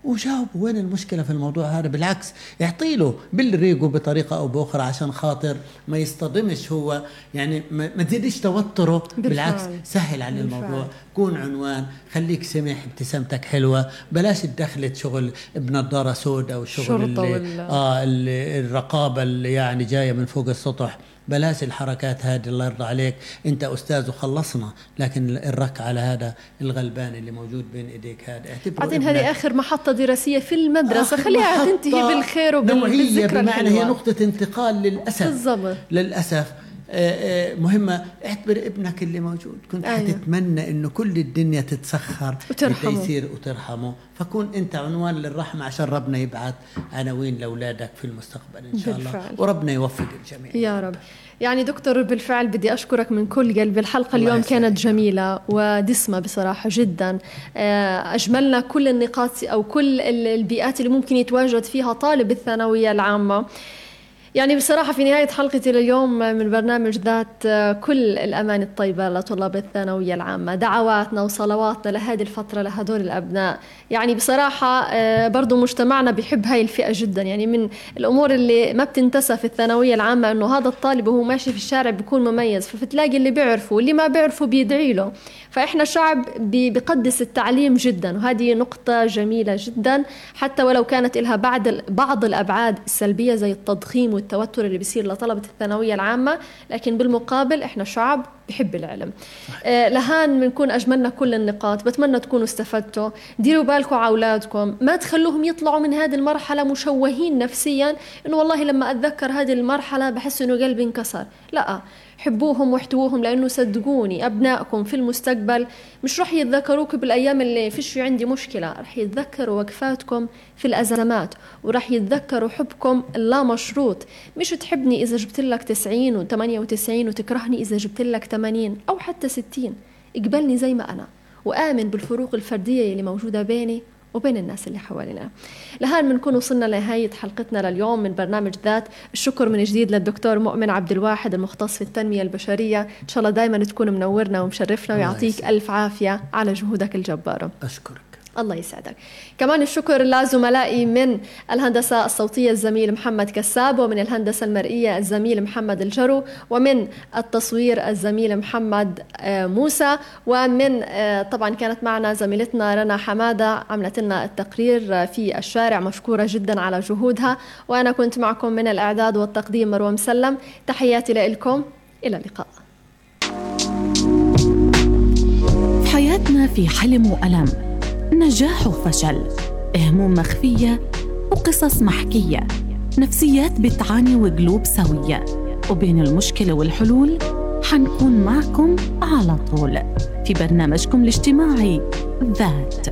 وجاوب وين المشكلة في الموضوع هذا؟ بالعكس اعطي له بالريقه بطريقة أو بأخرى عشان خاطر ما يصطدمش هو. يعني ما, تزيدش توتره. بالفعل. بالعكس سهل عليه. الموضوع. كون عنوان خليك سمح ابتسامتك حلوة. بلاش تدخلت شغل بنضاره سوداء شرطة اللي آه اللي الرقابة اللي يعني جاية من فوق السطح. بلاش الحركات هذه الله يرضى عليك. انت أستاذ وخلصنا لكن الرك على هذا الغلبان اللي موجود بين إيديك هذا. بعدين. هذه آخر محطة دراسية في المدرسة. خليها تنتهي بالخير وبالذكرى بمعنى هي. نقطة انتقال للأسف. بالضبط. للأسف آه، آه، مهمة. اعتبر ابنك اللي موجود. كنت أيوة. حتتمنى إنه كل الدنيا تتسخر. وترحمه. لتيسير وترحمه. فكون أنت عنوان للرحمة عشان ربنا يبعث عناوين لأولادك في المستقبل إن شاء الله. بالفعل. وربنا يوفق الجميع. يا رب. يعني دكتور بالفعل بدي أشكرك من كل قلب. الحلقة الله اليوم. كانت جميلة ودسمة بصراحة جدا. آه، أجملنا كل النقاط أو كل ال- البيئات اللي ممكن يتواجد فيها طالب الثانوية العامة. يعني بصراحة في نهاية حلقتي لليوم من برنامج ذات كل الأمان الطيبة لطلاب الثانوية العامة دعواتنا وصلواتنا لهذه الفترة لهدول الأبناء. يعني بصراحة آه، برضو مجتمعنا بيحب هاي الفئة جدا. يعني من الأمور اللي ما بتنتسى في الثانوية العامة أنه هذا الطالب وهو ماشي في الشارع بيكون مميز فبتلاقي اللي بيعرفه واللي ما بيعرفه بيدعي له. فإحنا شعب بيقدس التعليم جدا وهذه نقطة جميلة جدا حتى ولو كانت لها بعض بعض الأبعاد السلبية زي التضخيم والتوتر اللي بيصير لطلبة الثانوية العامة لكن بالمقابل إحنا شعب بحب العلم. آه لهان بنكون أجملنا كل النقاط. بتمنى تكونوا استفدتوا. ديروا بالكم على أولادكم. ما تخلوهم يطلعوا من هذه المرحلة مشوهين نفسيا. إنه والله لما أتذكر هذه المرحلة بحس إنه قلبي انكسر. لا حبوهم واحتووهم لأنه صدقوني أبنائكم في المستقبل مش رح يتذكروك بالأيام اللي فيش في عندي مشكلة. رح يتذكروا وقفاتكم في الأزمات ورح يتذكروا حبكم اللا مشروط مش تحبني إذا جبت لك 90 و98 وتكرهني إذا جبت لك 80 أو حتى 60 اقبلني زي ما أنا وآمن بالفروق الفردية اللي موجودة بيني وبين الناس اللي حوالينا. لهان بنكون وصلنا لنهاية حلقتنا لليوم من برنامج ذات. الشكر من جديد للدكتور مؤمن عبد الواحد المختص في التنمية البشرية. إن شاء الله دايما تكون منورنا ومشرفنا ويعطيك ألف عافية على جهودك الجبارة. أشكرك. الله يسعدك. كمان الشكر لزملائي من الهندسة الصوتية الزميل محمد كساب ومن الهندسة المرئية الزميل محمد الجرو ومن التصوير الزميل محمد آه، موسى ومن آه، طبعا كانت معنا زميلتنا رنا حمادة عملت لنا التقرير في الشارع مشكورة جدا على جهودها. وأنا كنت معكم من الإعداد والتقديم مروة مسلم. تحياتي لكم إلى اللقاء. في حياتنا في حلم وألم. نجاح وفشل هموم مخفية وقصص محكية نفسيات بتعاني وقلوب سوية. وبين المشكلة والحلول حنكون معكم على طول في برنامجكم الاجتماعي ذات.